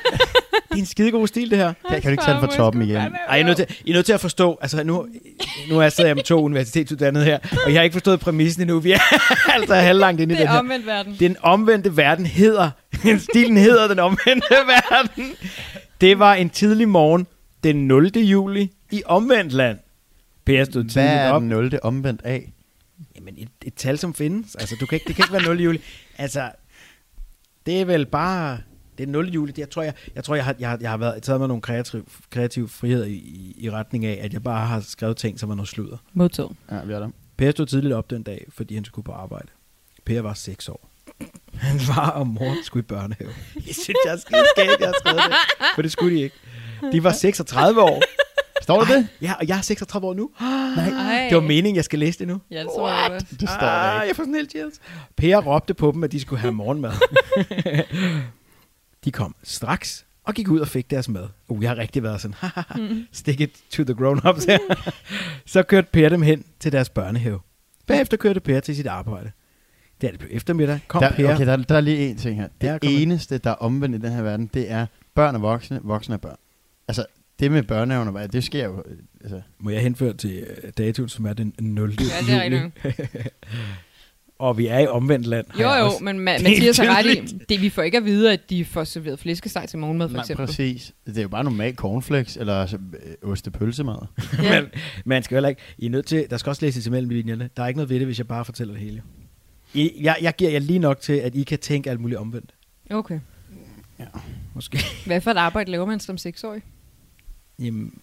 Det er en skidegod stil, det her. Jeg kan du ikke tage den fra toppen igen. Ej, I er, nødt til, I er nødt til at forstå, altså nu, nu er jeg sidder jeg med to universitetsuddannede her, og jeg har ikke forstået præmissen endnu. Vi er <laughs> altså halvlangt inde i Det den er her. omvendt verden. Den omvendte verden hedder, <laughs> stilen hedder den omvendte <laughs> verden. Det var en tidlig morgen den 0. juli i omvendt land. Per stod Hvad tidligt er op. den 0. omvendt af? Jamen, et, et tal, som findes. Altså, du kan ikke, det kan ikke være 0. juli. Altså, det er vel bare... Det er 0. juli. Det, jeg tror, jeg, jeg, tror, jeg har, jeg jeg har været, taget mig nogle kreativ, kreativ frihed i, i, i retning af, at jeg bare har skrevet ting, som var noget sludder. Modtaget. Ja, vi er der. Per stod tidligt op den dag, fordi han skulle på arbejde. Per var 6 år. <laughs> Hans far og mor skulle i børnehave. <laughs> Jeg synes, jeg er skide skægt, jeg har skrevet det. For det skulle de ikke. De var 36 år. Står der det? Ja, og jeg er 36 år nu. <gasps> Ej. Det var meningen, jeg skal læse det nu. Ja, det tror jeg. Det står der ah, ikke. Jeg får sådan helt chills. Per råbte på dem, at de skulle have morgenmad. <laughs> de kom straks, og gik ud og fik deres mad. Uh, jeg har rigtig været sådan, <laughs> stick it to the grown-ups her. <laughs> så kørte Per dem hen til deres børnehave. Bagefter kørte Per til sit arbejde. Da det blev eftermiddag, kom Der, Per. okay, der, der er lige en ting her. Det med. eneste, der er omvendt i den her verden, det er børn og voksne, voksne og børn. Altså, det med hvad, det sker jo... øh, Altså, Må jeg henføre til øh, datoen, som er den 0. Ja, det er juli. <laughs> og vi er i omvendt land. Jo, jo, også. men Ma- <laughs> Mathias har ret i, det, vi får ikke at vide, at de får serveret flæskesteg til morgenmad, for nej, eksempel. præcis. Det er jo bare normal cornflakes, eller altså, øh, ostepølsemad. Ja. men man skal heller ikke... I er nødt til... Der skal også læses imellem linjerne. Der er ikke noget ved det, hvis jeg bare fortæller det hele. I, jeg, jeg giver jer lige nok til, at I kan tænke alt muligt omvendt. Okay. Måske. Hvad for et arbejde laver man som seksårig? Jamen,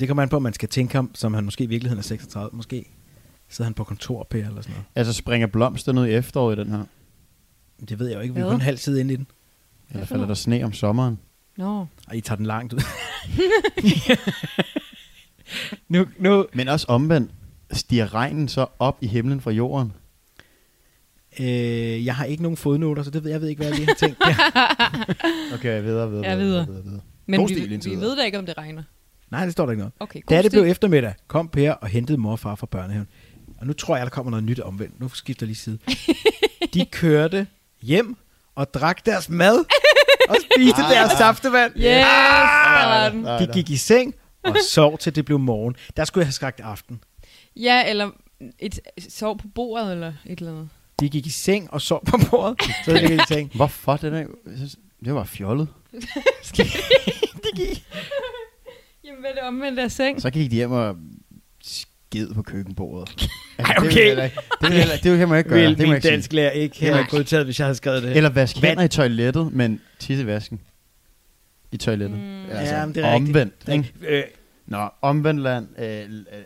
det kommer an på, om man skal tænke ham, som han måske i virkeligheden er 36. Måske sidder han på kontor, Per, eller sådan noget. Altså, springer blomster ud i efteråret i den her? Det ved jeg jo ikke. Vi er Hvad? kun en halv inde i den. Eller falder der sne om sommeren? Nå. Og I tager den langt ud. <laughs> nu, nu, Men også omvendt, stiger regnen så op i himlen fra jorden? øh, jeg har ikke nogen fodnoter, så det ved jeg ved ikke, hvad jeg lige har tænkt. Ja. <laughs> Okay, videre, videre, Ja, videre. videre, videre. Men God vi, stil indtil vi videre. ved da ikke, om det regner. Nej, det står der ikke noget. Okay, god Da det stil. blev eftermiddag, kom Per og hentede mor og far fra børnehaven. Og nu tror jeg, der kommer noget nyt omvendt. Nu skifter jeg lige side. <laughs> De kørte hjem og drak deres mad og spiste deres saftevand. Yes, der var Ah, den. der, De gik i seng og sov til det blev morgen. Der skulle jeg have skrækt aften. Ja, eller et sov på bordet, eller et eller andet. De gik i seng og sov på bordet. Så ligger de i seng. <laughs> Hvorfor det der? Det var fjollet. <laughs> Jamen, hvad er det omvendt af seng? Så gik de hjem og sked på køkkenbordet. <laughs> Ej, Det vil okay. heller ikke- Det, vil jeg heller- det kan man ikke gøre. Vil det min dansk lærer ikke have godtaget, hvis jeg havde skrevet det. Eller vask hænder i toilettet, men tisse i vasken. I toilettet. Mm. Altså, Ja, men det er rigtigt. omvendt. Ikke? Øh, Nå, omvendt land. Øh,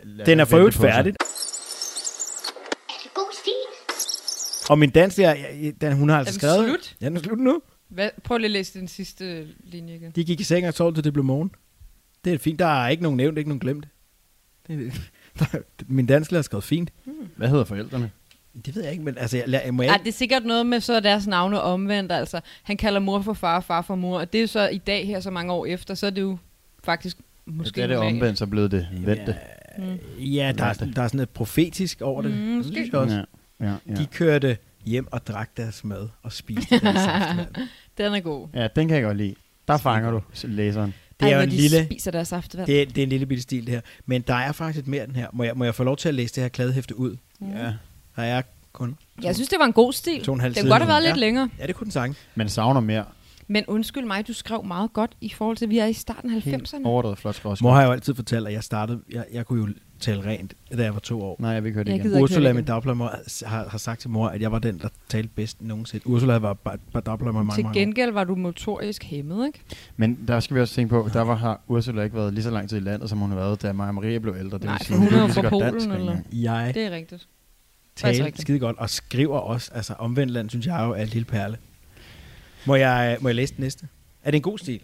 lad den er for øvrigt færdig. Er det? Og min dansk lærer, ja, den, hun har altså Er skrevet... slut? Ja, den er slut nu. Hvad? Prøv lige at læse den sidste linje igen. De gik i seng og sov til det blev morgen. Det er fint. Der er ikke nogen nævnt, ikke nogen glemt. Det, der, <laughs> min dansklærer har skrevet fint. Hvad hedder forældrene? Det ved jeg ikke, men altså, jeg, jeg, må jeg Ej, det er sikkert noget med så er deres navne omvendt, altså. Han kalder mor for far og far for mor, og det er jo så i dag her, så mange år efter, så er det jo faktisk måske Måske er det omvendt, så blev det vendte. Ja, der er, sådan- der er sådan noget profetisk over det. Mm, Det måske. synes jeg også. Ja, ja, ja. De kørte hjem og drak deres mad og spiste <laughs> deres. Den er god. ja, den kan jeg godt lide. Der fanger du læseren. Det er jo en de lille... spiser deres saftevand. Det er, det er en lille bitte stil, det her. Men der er faktisk lidt mere den her. Må jeg, må jeg få lov til at læse det her kladehæfte ud? Ja. Der er kun Jeg synes, det var en god stil. to og en halv Det kunne godt have været lidt ja. længere. Ja, det kunne den sange. Men savner mere. Men undskyld mig, du skrev meget godt i forhold til, at vi er i starten af Helt 90'erne. overdrevet flot skrevet. Mor har jo altid fortalt, at jeg startede... Jeg, jeg kunne jo tale rent, da jeg var to år. Nej, jeg vil ikke høre det Jeg igen. Ursula, min dagplejemor, har, har sagt til mor, at jeg var den, der talte bedst nogensinde. Ursula var bare, dagplejemor mange, Til gengæld var du motorisk hæmmet, ikke? Men der skal vi også tænke på, der var, har Ursula ikke været lige så lang tid i landet, som hun har været, da Maja Maria blev ældre. Det Nej, sige, hun er jo fra Polen, dansk eller? Jeg Det er rigtigt. Talte skide godt, og skriver også. Altså omvendt land, synes jeg jo er en lille perle. Må jeg, må jeg læse den næste? Er det en god stil?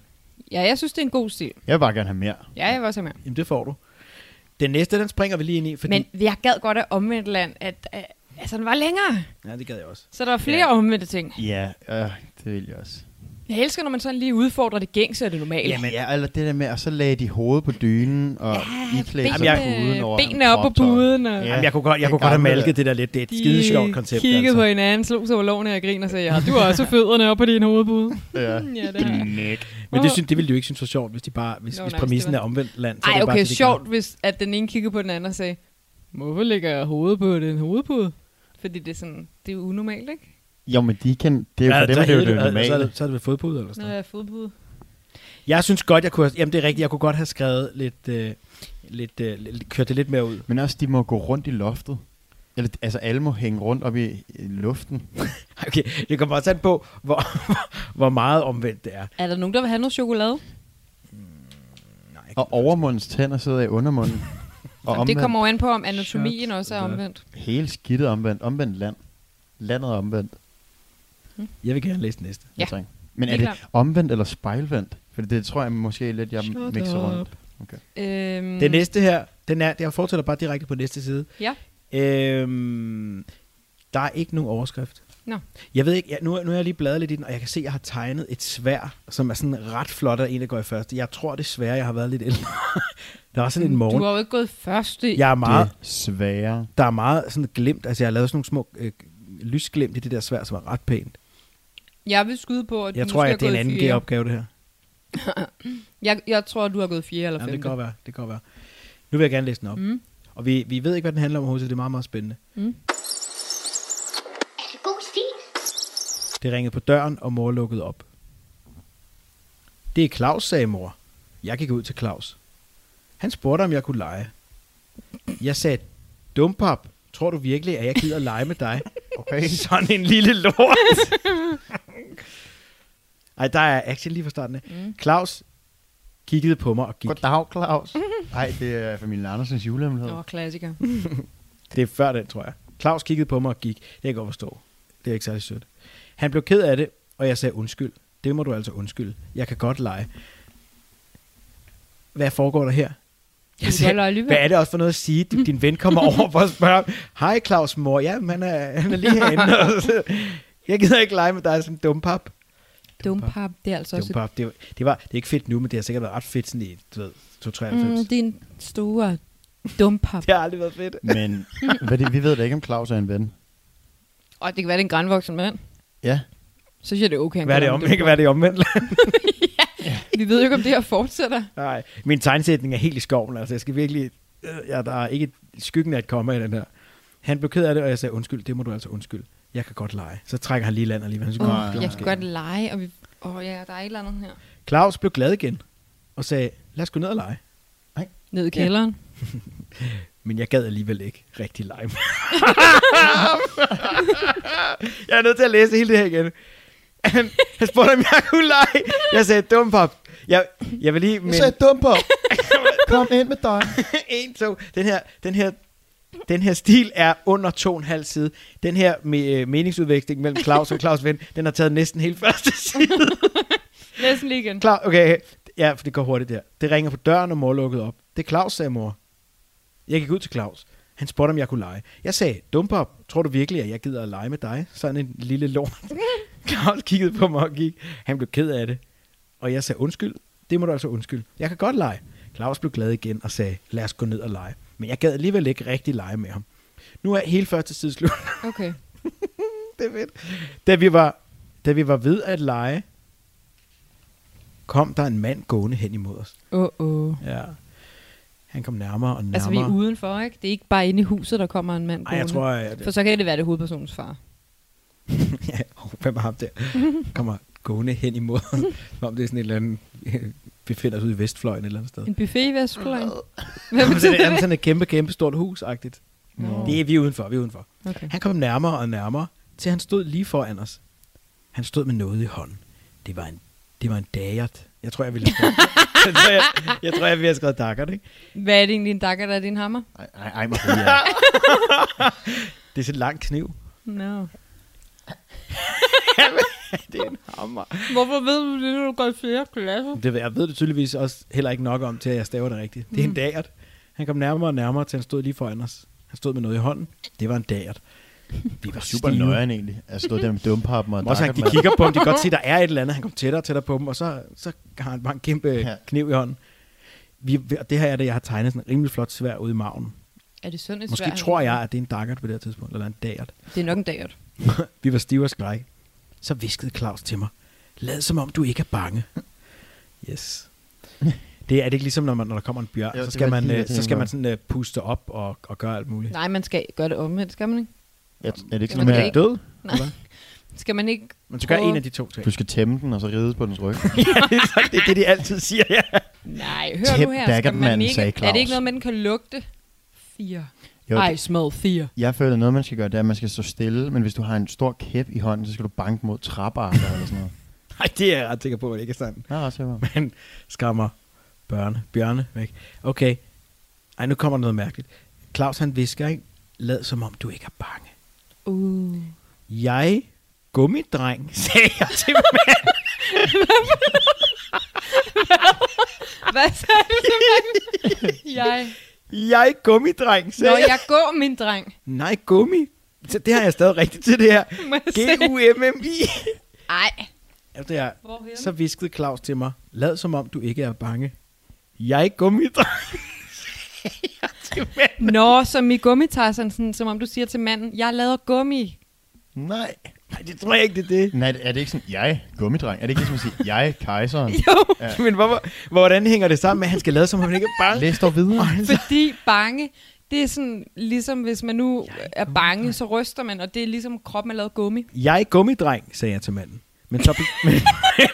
Ja, jeg synes, det er en god stil. Jeg vil bare gerne have mere. Ja, jeg vil også have med. Jamen, det får du. Den næste, den springer vi lige ind i, fordi... Men jeg gad godt af omvendt land, at, at altså, den var længere. Ja, det gad jeg også. Så der var flere ja. omvendte ting. Ja, øh, det vil jeg også. Jeg elsker, når man sådan lige udfordrer det gængse og det normale. Jamen, ja, eller det der med, og så lagde de hovedet på dynen, og Ja, iklædte sig puden over benene op på puden. Og Ja. Jamen, jeg kunne godt, jeg kunne godt have malket det der lidt. Det er et skide sjovt koncept. kiggede altså. på hinanden, slog sig over lårene og griner og sagde, ja, du har også fødderne op på din hovedpude. Ja. ja, det er. Men det, synes, det ville de jo ikke synes var sjovt, hvis, de bare, hvis, Nå, hvis nej, præmissen er omvendt land. Så er Ej, det bare okay, det, de sjovt, hvis at den ene kiggede på den anden og sagde, hvorfor lægger jeg hovedet på den hovedpude? Fordi det er sådan, det er unormalt, ikke? Jo, men de kan, det er jo Ja, for dem, så er det er jo det Så er normale. det, så er det ved fodpude eller sådan noget. jeg er fodpude. Jeg synes godt, jeg kunne have, Jamen, det er rigtigt. Jeg kunne godt have skrevet lidt... Øh, lidt, øh, lidt kørt det lidt mere ud. Men også, de må gå rundt i loftet. Eller, altså, alle må hænge rundt op i, i luften. <laughs> Okay, det kommer også an på, hvor, <laughs> hvor meget omvendt det er. Er der nogen, der vil have noget chokolade? Nej, Og overmundens tænder sidder i undermunden. <laughs> og Jamen, det kommer jo an på, om anatomien Shut også er omvendt. Hele skidtet omvendt. Omvendt land. Landet er omvendt. Jeg vil gerne læse den næste. Ja. Tak. Men er det omvendt eller spejlvendt? For det tror jeg måske lidt, jeg Shut mixer up. rundt. Øhm, Den næste her, den er, jeg fortsætter bare direkte på næste side. Ja. Øhm, der er ikke nogen overskrift. Nå. Jeg ved ikke, jeg, nu, nu er jeg lige bladret lidt i den, og jeg kan se, at jeg har tegnet et svær, som er sådan ret flot, og en, der går i første. Jeg tror, det er svære, jeg har været lidt ældre. <laughs> der er også sådan en morgen. Du har jo ikke gået første. Jeg er meget, Det svære. der er meget sådan glimt, altså jeg har lavet sådan nogle små øh, lysglimt i det der svær, som er ret pænt. Jeg vil skyde på, at Jeg du tror, at det er en anden. G-opgave, det her. <clears throat> Jeg, jeg tror, at du har gået fjerde eller Jamen, det femte. kan være, det kan være. Nu vil jeg gerne læse den op. Mm. Og vi, vi ved ikke, hvad den handler om overhovedet, så det er meget, meget spændende. Er det god stil? Det ringede på døren, og mor lukkede op. Det er Claus, sagde mor. Jeg gik ud til Claus. Han spurgte, om jeg kunne lege. Jeg sagde, dumpap, tror du virkelig, at jeg gider lege med dig? <laughs> Okay. Sådan en lille lort. <laughs> Ej, der er action lige fra starten. af. Mm. Claus kiggede på mig og gik. Goddag, Claus. <laughs> Nej, det er familien Andersens julehemmelighed. Åh, klassiker. <laughs> Det er før den, tror jeg. Claus kiggede på mig og gik. Det kan jeg godt forstå. Det er ikke særlig sødt. Han blev ked af det, og jeg sagde undskyld. Det må du altså undskylde. Jeg kan godt lege. Hvad foregår der her? Lege alligevel. hvad er det også for noget at sige? Din, <laughs> din ven kommer over for at spørge, hej Claus mor, ja, han er, han er lige herinde. Jeg gider ikke lege med dig som dumpap. Dumpap, det er altså også... Dumpap, det, var- det, var, det er ikke fedt nu, men det har sikkert været ret fedt sådan i, du ved, 293. Mm, din store dumpap. <laughs> Det har aldrig været fedt. Men <laughs> hvad det, vi ved da ikke, om Claus er en ven. Og det kan være, det er en grænvoksen mand. Ja. Så synes jeg, det er okay. <laughs> Hvad er det om? Ikke hvad er det omvendt? Vi ved jo ikke, om det her fortsætter. Nej, min tegnsætning er helt i skoven. Altså, jeg skal virkelig... Øh, ja, der er ikke skyggen af et komma i den her. Han blev ked af det, og jeg sagde, undskyld, det må du altså undskylde. Jeg kan godt lege. Så trækker han lige land alligevel. Han Oh, skulle, Nej, jeg måske- kan godt lege, og vi... Åh oh, ja, der er et eller andet her. Claus blev glad igen, og sagde, lad os gå ned og lege. Ned i kælderen. <laughs> Men jeg gad alligevel ikke rigtig lege <laughs> Jeg er nødt til at læse hele det her igen. Han, <laughs> han spurgte, om jeg kunne lege. Jeg sagde, dum pap. Jeg, jeg vil lige... Men, dum på. Kom ind med dig. en, to. Den her, den her, den her stil er under to og en halv side. Den her med, øh, meningsudveksling mellem Claus og Claus Ven, den har taget næsten hele første side. <laughs> Læs den lige igen. Klar, okay. Ja, for det går hurtigt der. Det ringer på døren, og mor lukkede op. Det er Claus, sagde mor. Jeg gik ud til Claus. Han spurgte, om jeg kunne lege. Jeg sagde, dumpop, tror du virkelig, at jeg gider at lege med dig? Sådan en lille lort. <laughs> Claus kiggede på mig og gik. Han blev ked af det. Og jeg sagde, undskyld. Det må du altså undskylde. Jeg kan godt lege. Claus blev glad igen og sagde, lad os gå ned og lege. Men jeg gad alligevel ikke rigtig lege med ham. Nu er hele første side slut. <laughs> Okay. det er fedt. Da vi var, da vi var ved at lege, kom der en mand gående hen imod os. Åh, oh, oh. Ja. Han kom nærmere og nærmere. Altså, vi er udenfor, ikke? Det er ikke bare inde i huset, der kommer en mand Ej, jeg gående. tror, at For så kan det være det er hovedpersonens far. <laughs> ja, oh, hvem er ham der? Kommer gående hen imod os. Som om det er sådan et eller andet... befinder os ude i Vestfløjen et eller andet sted. En buffet i Vestfløjen. Hvad betyder det er sådan et kæmpe, kæmpe stort hus-agtigt. Nå. Det er vi er udenfor, vi er udenfor. Okay. Han kom nærmere og nærmere, til han stod lige foran os. Han stod med noget i hånden. Det var en, det var en dagert. Jeg tror, jeg ville have skrevet, <laughs> jeg, tror, jeg, jeg tror, jeg ville have skrevet daggert, ikke? Hvad er det egentlig, en dakker, der er din hammer? Ej, ej, ej Maria. <laughs> Det er sådan en lang kniv. No. <laughs> det er en hammer. Hvorfor ved du det, når du går i flere klasser? Det, jeg ved det tydeligvis også heller ikke nok om, til at jeg staver det rigtigt. Det er en Mm. dagert. Han kom nærmere og nærmere, til han stod lige foran os. Han stod med noget i hånden. Det var en dagert. Vi var Super stive. nøjeren egentlig. Jeg stod der med dumpappen og Også han, de dakkert, kigger på ham, de kan godt se, der er et eller andet. Han kom tættere og tættere på dem, og så, så har han bare en kæmpe Ja. kniv i hånden. Vi, og det her er det, jeg har tegnet sådan en rimelig flot svær ude i maven. Er det sådan et Måske svært? tror jeg, at det er en daggert på det her tidspunkt, eller en dagert. Det er nok en daggert. <laughs> Vi var stive og skræk. Så viskede Claus til mig. Lad som om du ikke er bange. <laughs> Yes. Det er det ikke ligesom, når, man, når der kommer en bjørn, Jo, så skal man, lige øh, så skal man sådan uh, puste op og, og gøre alt muligt. Nej, man skal gøre det omvendt, skal man ikke? Jeg, er det ikke sådan med, er at Død? Nej. <laughs> Skal man ikke... Man skal gøre en af de to ting. du skal tæmme den, og så ride på dens ryg? ja, det er det, er det, de altid siger, ja. Nej, hør Tæm nu her. Skal man ikke... sagde Er det ikke noget, man kan lugte? Fire. Jo, I smell fire. jeg føler, at noget, man skal gøre, det er, at man skal stå stille, men hvis du har en stor kæp i hånden, så skal du banke mod trappearter eller sådan noget. Nej, det er jeg ret sikker på, at det ikke er sandt. Jeg er ret sikker på. Men skræmmer børne, bjørne væk. Okay. Ej, nu kommer der noget mærkeligt. Claus han visker, ikke? Lad som om du ikke er bange. Uh. Jeg, gummidreng, sagde jeg til manden. Hvad sagde du til manden? Jeg. Jeg, gummidreng, sagde Nå, jeg. jeg går, min dreng. Nej, gummi. Så det har jeg stadig rigtigt til det her. <laughs> Må jeg se? G-U-M-M-I. Ej. Efter jeg, Hvorhen? så viskede Claus til mig, lad som om du ikke er bange. Jeg er gummidreng. Jeg til manden. Nå, som i gummitarsen, sådan, som om du siger til manden, jeg laver gummi. Nej. Nej, det tror jeg ikke, det er det. Nej, er det ikke sådan, jeg gummidreng? Er det ikke ligesom at sige, jeg kejseren? <laughs> Jo, Men hvorfor, hvordan hænger det sammen med, at han skal lade som om han ikke er bange? Læs dog videre. <laughs> fordi bange, det er sådan, ligesom hvis man nu er bange, så ryster man, og det er ligesom kroppen er lavet gummi. Jeg er gummidreng, sagde jeg til manden. Men så, <laughs> men,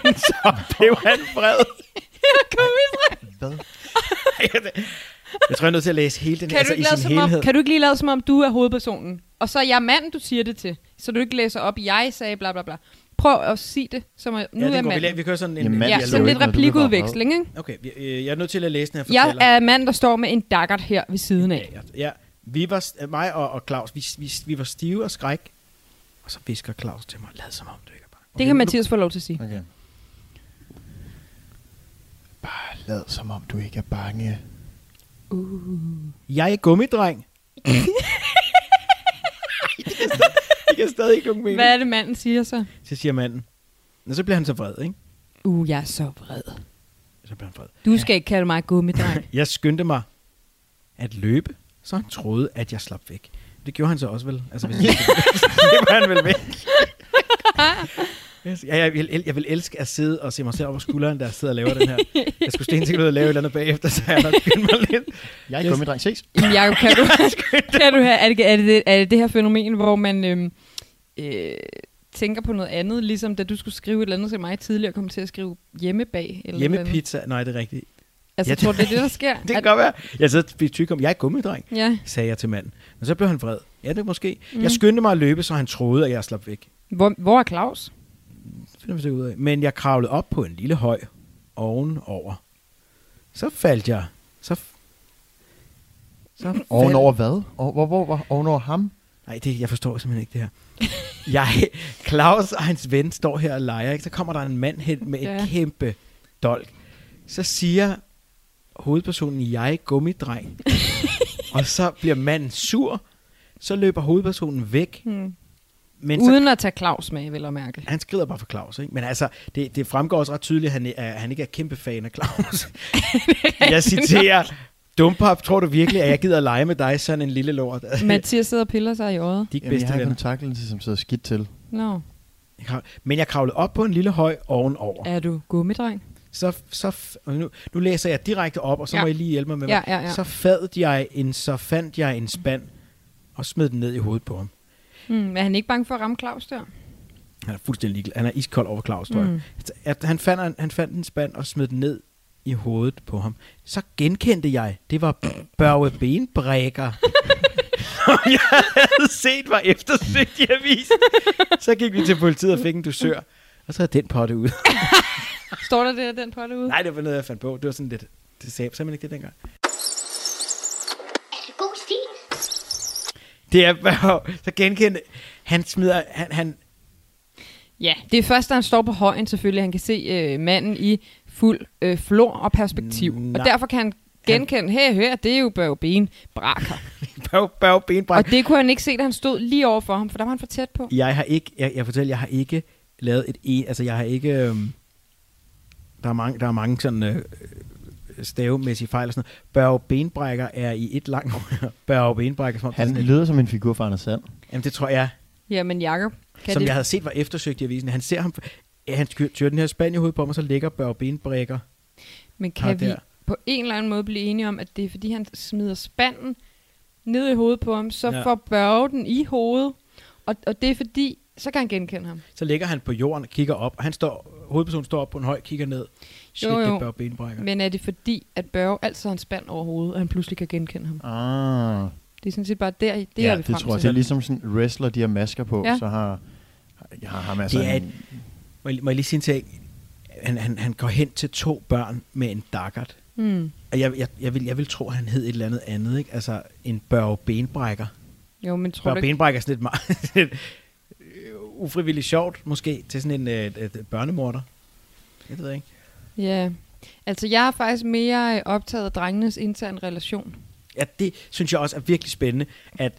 men så blev han vred. Hvad? Jeg tror, jeg er nødt til at læse hele den Kan, altså, du ikke i sin som om, helhed. kan du ikke lige lade som om, du er hovedpersonen? Og så er jeg manden, du siger det til. Så du ikke læser op, jeg sagde bla bla bla. Prøv at sige det, som at nu ja, er det går, vi, la- manden. vi kører sådan en... Jamen, mand, Ja, jeg sådan lidt replikudveksling, ikke? Okay, vi, øh, jeg er nødt til at læse den her Jeg fortæller. er mand, der står med en daggert her ved siden af. Ja, ja, vi var, mig og, og Claus, vi, vi, vi var stive og skræk. Og så visker Claus til mig, lad som om du ikke er bange. Det kan Mathias få lov til at sige. Okay. Bare lad som om du ikke er bange. Jeg er gummidreng. <laughs> det kan stadig ikke nogen mening. Hvad er det, manden siger så? Så siger manden. Og så bliver han så vred, ikke? Uh, jeg er så vred. Så bliver han vred. Du skal ikke kalde mig gummidreng. <laughs> Jeg skyndte mig at løbe, så han troede, at jeg slap væk. Det gjorde han så også vel. Altså, hvis <laughs> <laughs> det var han vel væk. Yes, Ja, jeg, vil, jeg vil elske at sidde og se mig selv over skulderen, der sidder og laver den her. Jeg skulle stensikkert ud og lave et eller andet bagefter, så jeg nok mig lidt. Jeg er Yes. gummidreng. Ses. Jamen, Jacob, kan du, <laughs> kan du have, er, det, er, det, er det det her fænomen, hvor man øhm, øh, tænker på noget andet, ligesom da du skulle skrive et eller andet til mig tidligere, kom til at skrive hjemmebag? Eller noget andet? Hjemmepizza, nej, det er rigtigt. Altså, Ja, jeg tror det er <laughs> det, der sker? Det kan At- godt være. Jeg sad og tyk om, jeg er gummidreng, Ja. sagde jeg til manden. Men så blev han vred. Ja, det er måske. Mm. Jeg skyndte mig at løbe, så han troede, at jeg slap væk. Hvor, hvor er Claus? Finder vi ud af. Men jeg kravlede op på en lille høj ovenover. Så faldt jeg. Så, f- så faldt- Ovenover hvad? Over, hvor, hvor, hvor? Ovenover ham? Nej, det, jeg forstår simpelthen ikke det her. Jeg, Claus og hans ven står her og leger. Ikke? Så kommer der en mand hen med et Ja. ja. kæmpe dolk. Så siger hovedpersonen, jeg er gummidreng. <laughs> og så bliver manden sur. Så løber hovedpersonen væk. Hmm. Men så, Uden at tage Claus med, vil jeg mærke. han skrider bare for Claus. Ikke? Men altså, det, det fremgår også ret tydeligt, at han, er, at han ikke er kæmpe fan af Claus. <laughs> jeg citerer, Dumpap, tror du virkelig, at jeg gider at lege med dig, sådan en lille lort? <laughs> Mathias sidder og piller sig i øjet. De er ikke Jamen, jeg bedste har en venner. kontaktlinse, som sidder skidt til. Nå, Jeg krav- Men jeg kravlede op på en lille høj ovenover. er du gummidreng? Så, så nu, nu læser jeg direkte op, og så Ja. må I lige hjælpe mig med Ja, ja, ja. Så fad jeg en, så fandt jeg en spand og smed den ned i hovedet på ham. Hmm. Er han ikke bange for at ramme Claus der? Han er fuldstændig ligeglad. Han er iskold over Claus, tror Mm. jeg. At han, fandt, han fandt en spand og smed den ned i hovedet på ham. Så genkendte jeg, det var Børge Benbrækker. <laughs> Som jeg havde set var eftersøgt i avisen. Så gik vi til politiet og fik en dusør. Og så er den potte ud. Står der det, den på derude? Nej, det var noget, jeg fandt på. Det var sådan lidt... Det sagde simpelthen ikke det dengang. Er det god stil? Det er. <laughs> Så genkendte... Han smider... Han, han, Ja, det er først, da han står på højen selvfølgelig, han kan se øh, manden i fuld øh, flor og perspektiv. Nej. Og derfor kan han genkende, hey, hør, det er jo Børge Ben Braker. <laughs> Børge, Børge Benbræk. og det kunne han ikke se, da han stod lige over for ham, for der var han for tæt på. Jeg har ikke... Jeg, jeg fortæller, jeg har ikke lavet et... E, altså, jeg har ikke... Øhm, der er mange, der er mange sådan... Øh, stavemæssige fejl og sådan noget. Børge Benbrækker er i et langt <laughs> Børge Benbrækker, som det Han lyder som en figur fra Anders Sand. Jamen, det tror jeg, Jamen, Jacob, kan som det... jeg havde set var eftersøgt i avisen. Han ser ham... Ja, han tyrer den her spand i hovedet på mig, så ligger Børge Benbrækker. Men kan vi der. på en eller anden måde blive enige om, at det er fordi, han smider spanden ned i hovedet på ham, så Ja. ja. får Børge den i hovedet, og, og det er fordi, så kan han genkende ham. Så ligger han på jorden og kigger op, og han står, hovedpersonen står op på en høj, kigger ned. Shit, Jo, det jo. er Børge Benbrækker. Men er det fordi, at Børge altid har en spand over hovedet, og han pludselig kan genkende ham? Ah. Det er sådan set bare der, det ja, er vi det frem tror jeg. til. Det er ligesom sådan wrestler, de har masker på, Ja. så har, har, har ham altså Det er en, Må jeg, må jeg lige sige en ting? Han, han, han går hen til to børn med en daggert. Mm. Og jeg, jeg, jeg, vil, jeg vil tro, at han hed et eller andet andet, ikke? Altså en Børge Benbrækker. Jo, men tror Børge du ikke... Benbrækker er sådan lidt meget <laughs> ufrivilligt sjovt, måske, til sådan en øh, et børnemorder. Jeg ved ikke. Ja, altså jeg er faktisk mere øh, optaget af drengenes interne relation. Ja, det synes jeg også er virkelig spændende, at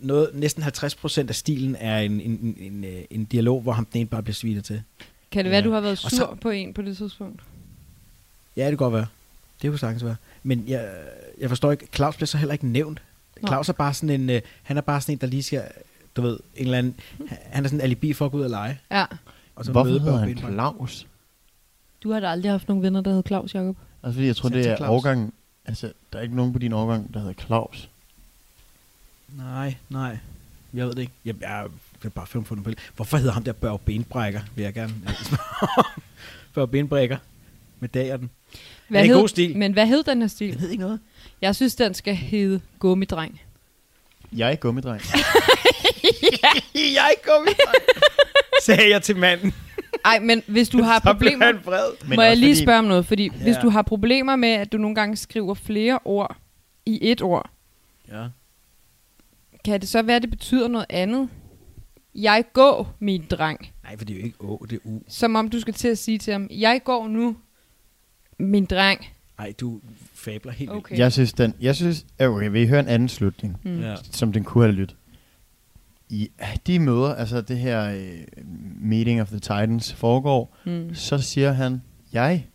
noget, næsten 50% af stilen er en, en, en, en, øh, en dialog, hvor ham den ene bare bliver svinet til. Kan det være, Ja. du har været sur så- på en på det tidspunkt? Ja, det kan godt være. Det kunne sagtens være. Men jeg, jeg forstår ikke, Claus bliver så heller ikke nævnt. Claus er bare sådan en, øh, han er bare sådan en, der lige skal, du ved, en eller anden, han er sådan en alibi for at gå ud og lege. Ja. Og så Hvorfor møde hedder Børge han. Claus? Du har da aldrig haft nogen venner, der hed Claus, Jacob. Altså fordi jeg tror, det er Claus. årgangen... Altså, der er ikke nogen på din årgang, der hedder Claus. Nej, nej. Jeg ved det ikke. Jeg, jeg, jeg er bare film på det. Hvorfor hedder ham der Børge Benbrækker, vil jeg gerne. <laughs> Børge Benbrækker. Med dagen. Hvad er hed, god stil. Men hvad hed den her Jeg stil? ved ikke noget. Jeg synes, den skal hedde Gummidreng. Jeg er gummidreng. <laughs> <laughs> jeg kommer <laughs> Sagde jeg til manden. Ej, men hvis du <laughs> har Så blev problemer... han vred. Men Må jeg lige fordi- spørge om noget? Fordi ja. hvis Ja. du har problemer med, at du nogle gange skriver flere ord i et ord, Ja. kan det så være, at det betyder noget andet? Jeg går, min dreng. Nej, for det er jo ikke Å, det er U. Som om du skal til at sige til ham, jeg går nu, min dreng. Nej, du fabler helt vildt. Okay. Jeg synes, den... Jeg synes... Okay, vil I høre en anden slutning, Mm. Ja. som den kunne have lyttet? I de møder, altså det her øh, Meeting of the Titans foregår, Mm. så siger han, jeg,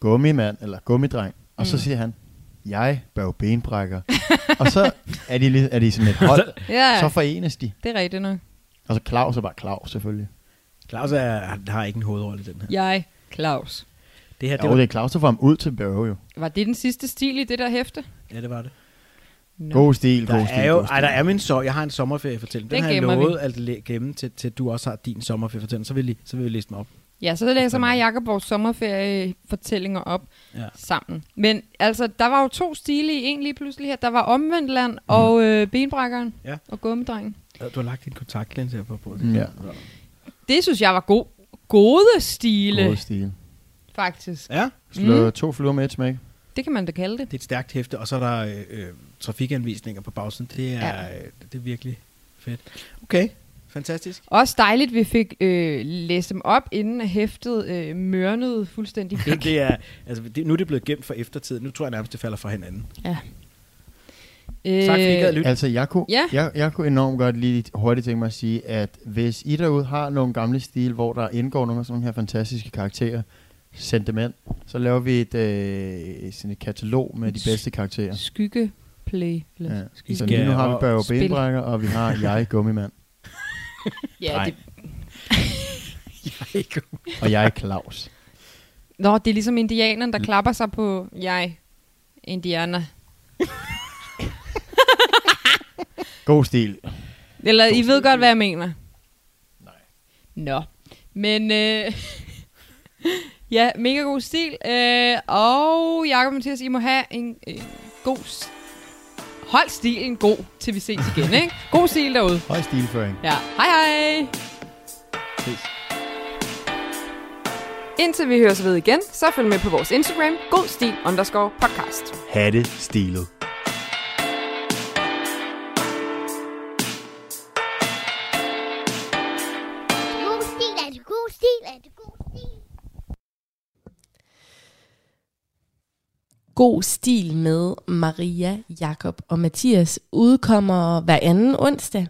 gummimand, eller gummidreng, og mm. så siger han, jeg, Børge Benbrækker. <laughs> og så er de, er de sådan et hold, Ja, så forenes de. det er rigtigt nok. Og så Claus er bare Claus, selvfølgelig. Claus er, han har ikke en hovedrolle i den her. Jeg, Claus. Det her, Det det jo, var, det er Claus, der får ham ud til Børge jo. Var det den sidste stil i det der hæfte? ja, det var det. No. God stil, god Der stil, er jo, god stil. ej, der er min så, jeg har en sommerferiefortælling. Den, Den har jeg gemmer vi. lovet at gemme til, til du også har din sommerferiefortælling. Så vil, I, så vil vi læse den op. Ja, så læser mig og Jacob vores sommerferiefortællinger op Ja. sammen. Men altså, der var jo to stile i en lige pludselig her. Der var Omvendtland og øh, Benbrækkeren Ja. og Gummidrengen. Du har lagt din kontaktlinse her på bordet. Mm, ja. Det synes jeg var god, gode stile, God stil. faktisk. Ja, Slå Mm. to fluer med et smæk. Det kan man da kalde det. det er et stærkt hæfte, og så er der øh, øh, trafikanvisninger på bagsiden. Det er, Ja. ja. det er virkelig fedt. Okay, fantastisk. Også dejligt, vi fik øh, læst dem op, inden at hæftet øh, mørnede fuldstændig væk. det er, altså, det, nu er det blevet gemt for eftertid. Nu tror jeg nærmest, det falder fra hinanden. øh, Tak fordi I gad lytte. Altså, jeg kunne, Ja. jeg, jeg kunne enormt godt lige hurtigt tænke mig at sige, at hvis I derude har nogle gamle stil, hvor der indgår nogle af sådan nogle her fantastiske karakterer, send dem ind. Så laver vi et, øh, sådan et katalog med de bedste karakterer. Skygge play. Ja. Skygge. Så lige nu har vi og Børge spil. Benbrækker, og vi har jeg, Gummimand. Ja, Nej. det, <laughs> Og jeg er Claus. Nå, det er ligesom indianeren, der klapper sig på jeg, indianer. <laughs> God stil. Eller I ved godt, hvad jeg mener. Nej. Nå. Men øh, <laughs> ja, mega god stil. Øh, og Jacob og Mathias, I må have en, en god... s- Hold stilen god, til vi ses igen, ikke? <laughs> God stil derude. Høj stilføring. Ja. Hej hej. Ses. Indtil vi høres ved igen, så følg med på vores Instagram, god stil underscore podcast. Hatte stilet. God stil med Maria, Jakob og Mathias udkommer hver anden onsdag.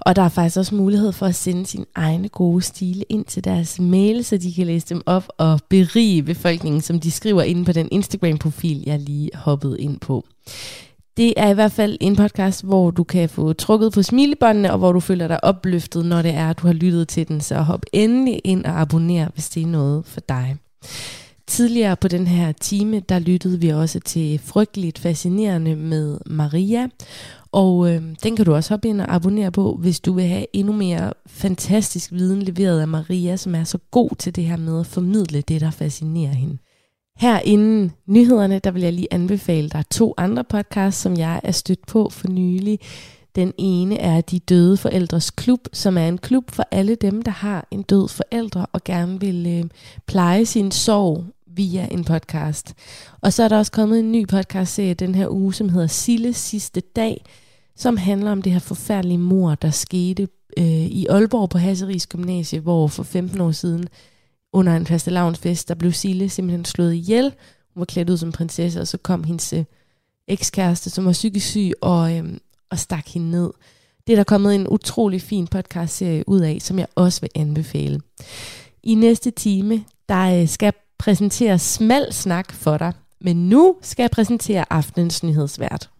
Og der er faktisk også mulighed for at sende sin egne gode stile ind til deres mail, så de kan læse dem op og berige befolkningen, som de skriver inde på den Instagram-profil, jeg lige hoppede ind på. Det er i hvert fald en podcast, hvor du kan få trukket på smilebåndene, og hvor du føler dig opløftet, når det er, at du har lyttet til den. Så hop endelig ind og abonner, hvis det er noget for dig. Tidligere på den her time, der lyttede vi også til Frygteligt Fascinerende med Maria. Og øh, den kan du også hoppe ind og abonnere på, hvis du vil have endnu mere fantastisk viden leveret af Maria, som er så god til det her med at formidle det, der fascinerer hende. Her inden nyhederne, der vil jeg lige anbefale dig to andre podcasts, som jeg er stødt på for nylig. Den ene er De Døde Forældres Klub, som er en klub for alle dem, der har en død forældre og gerne vil øh, pleje sin sorg via en podcast. Og så er der også kommet en ny podcastserie den her uge, som hedder Sille sidste dag, som handler om det her forfærdelige mor, der skete øh, i Aalborg på Hasseris Gymnasie, hvor for 15 år siden under en fastelavnsfest, der blev Sille simpelthen slået ihjel. Hun var klædt ud som prinsesse, og så kom hendes øh, ekskæreste, som var psykisk syg, og, øh, og stak hende ned. Det er der kommet en utrolig fin podcastserie ud af, som jeg også vil anbefale. I næste time, der øh, skal præsentere smal snak for dig, men nu skal jeg præsentere aftenens nyhedsvært.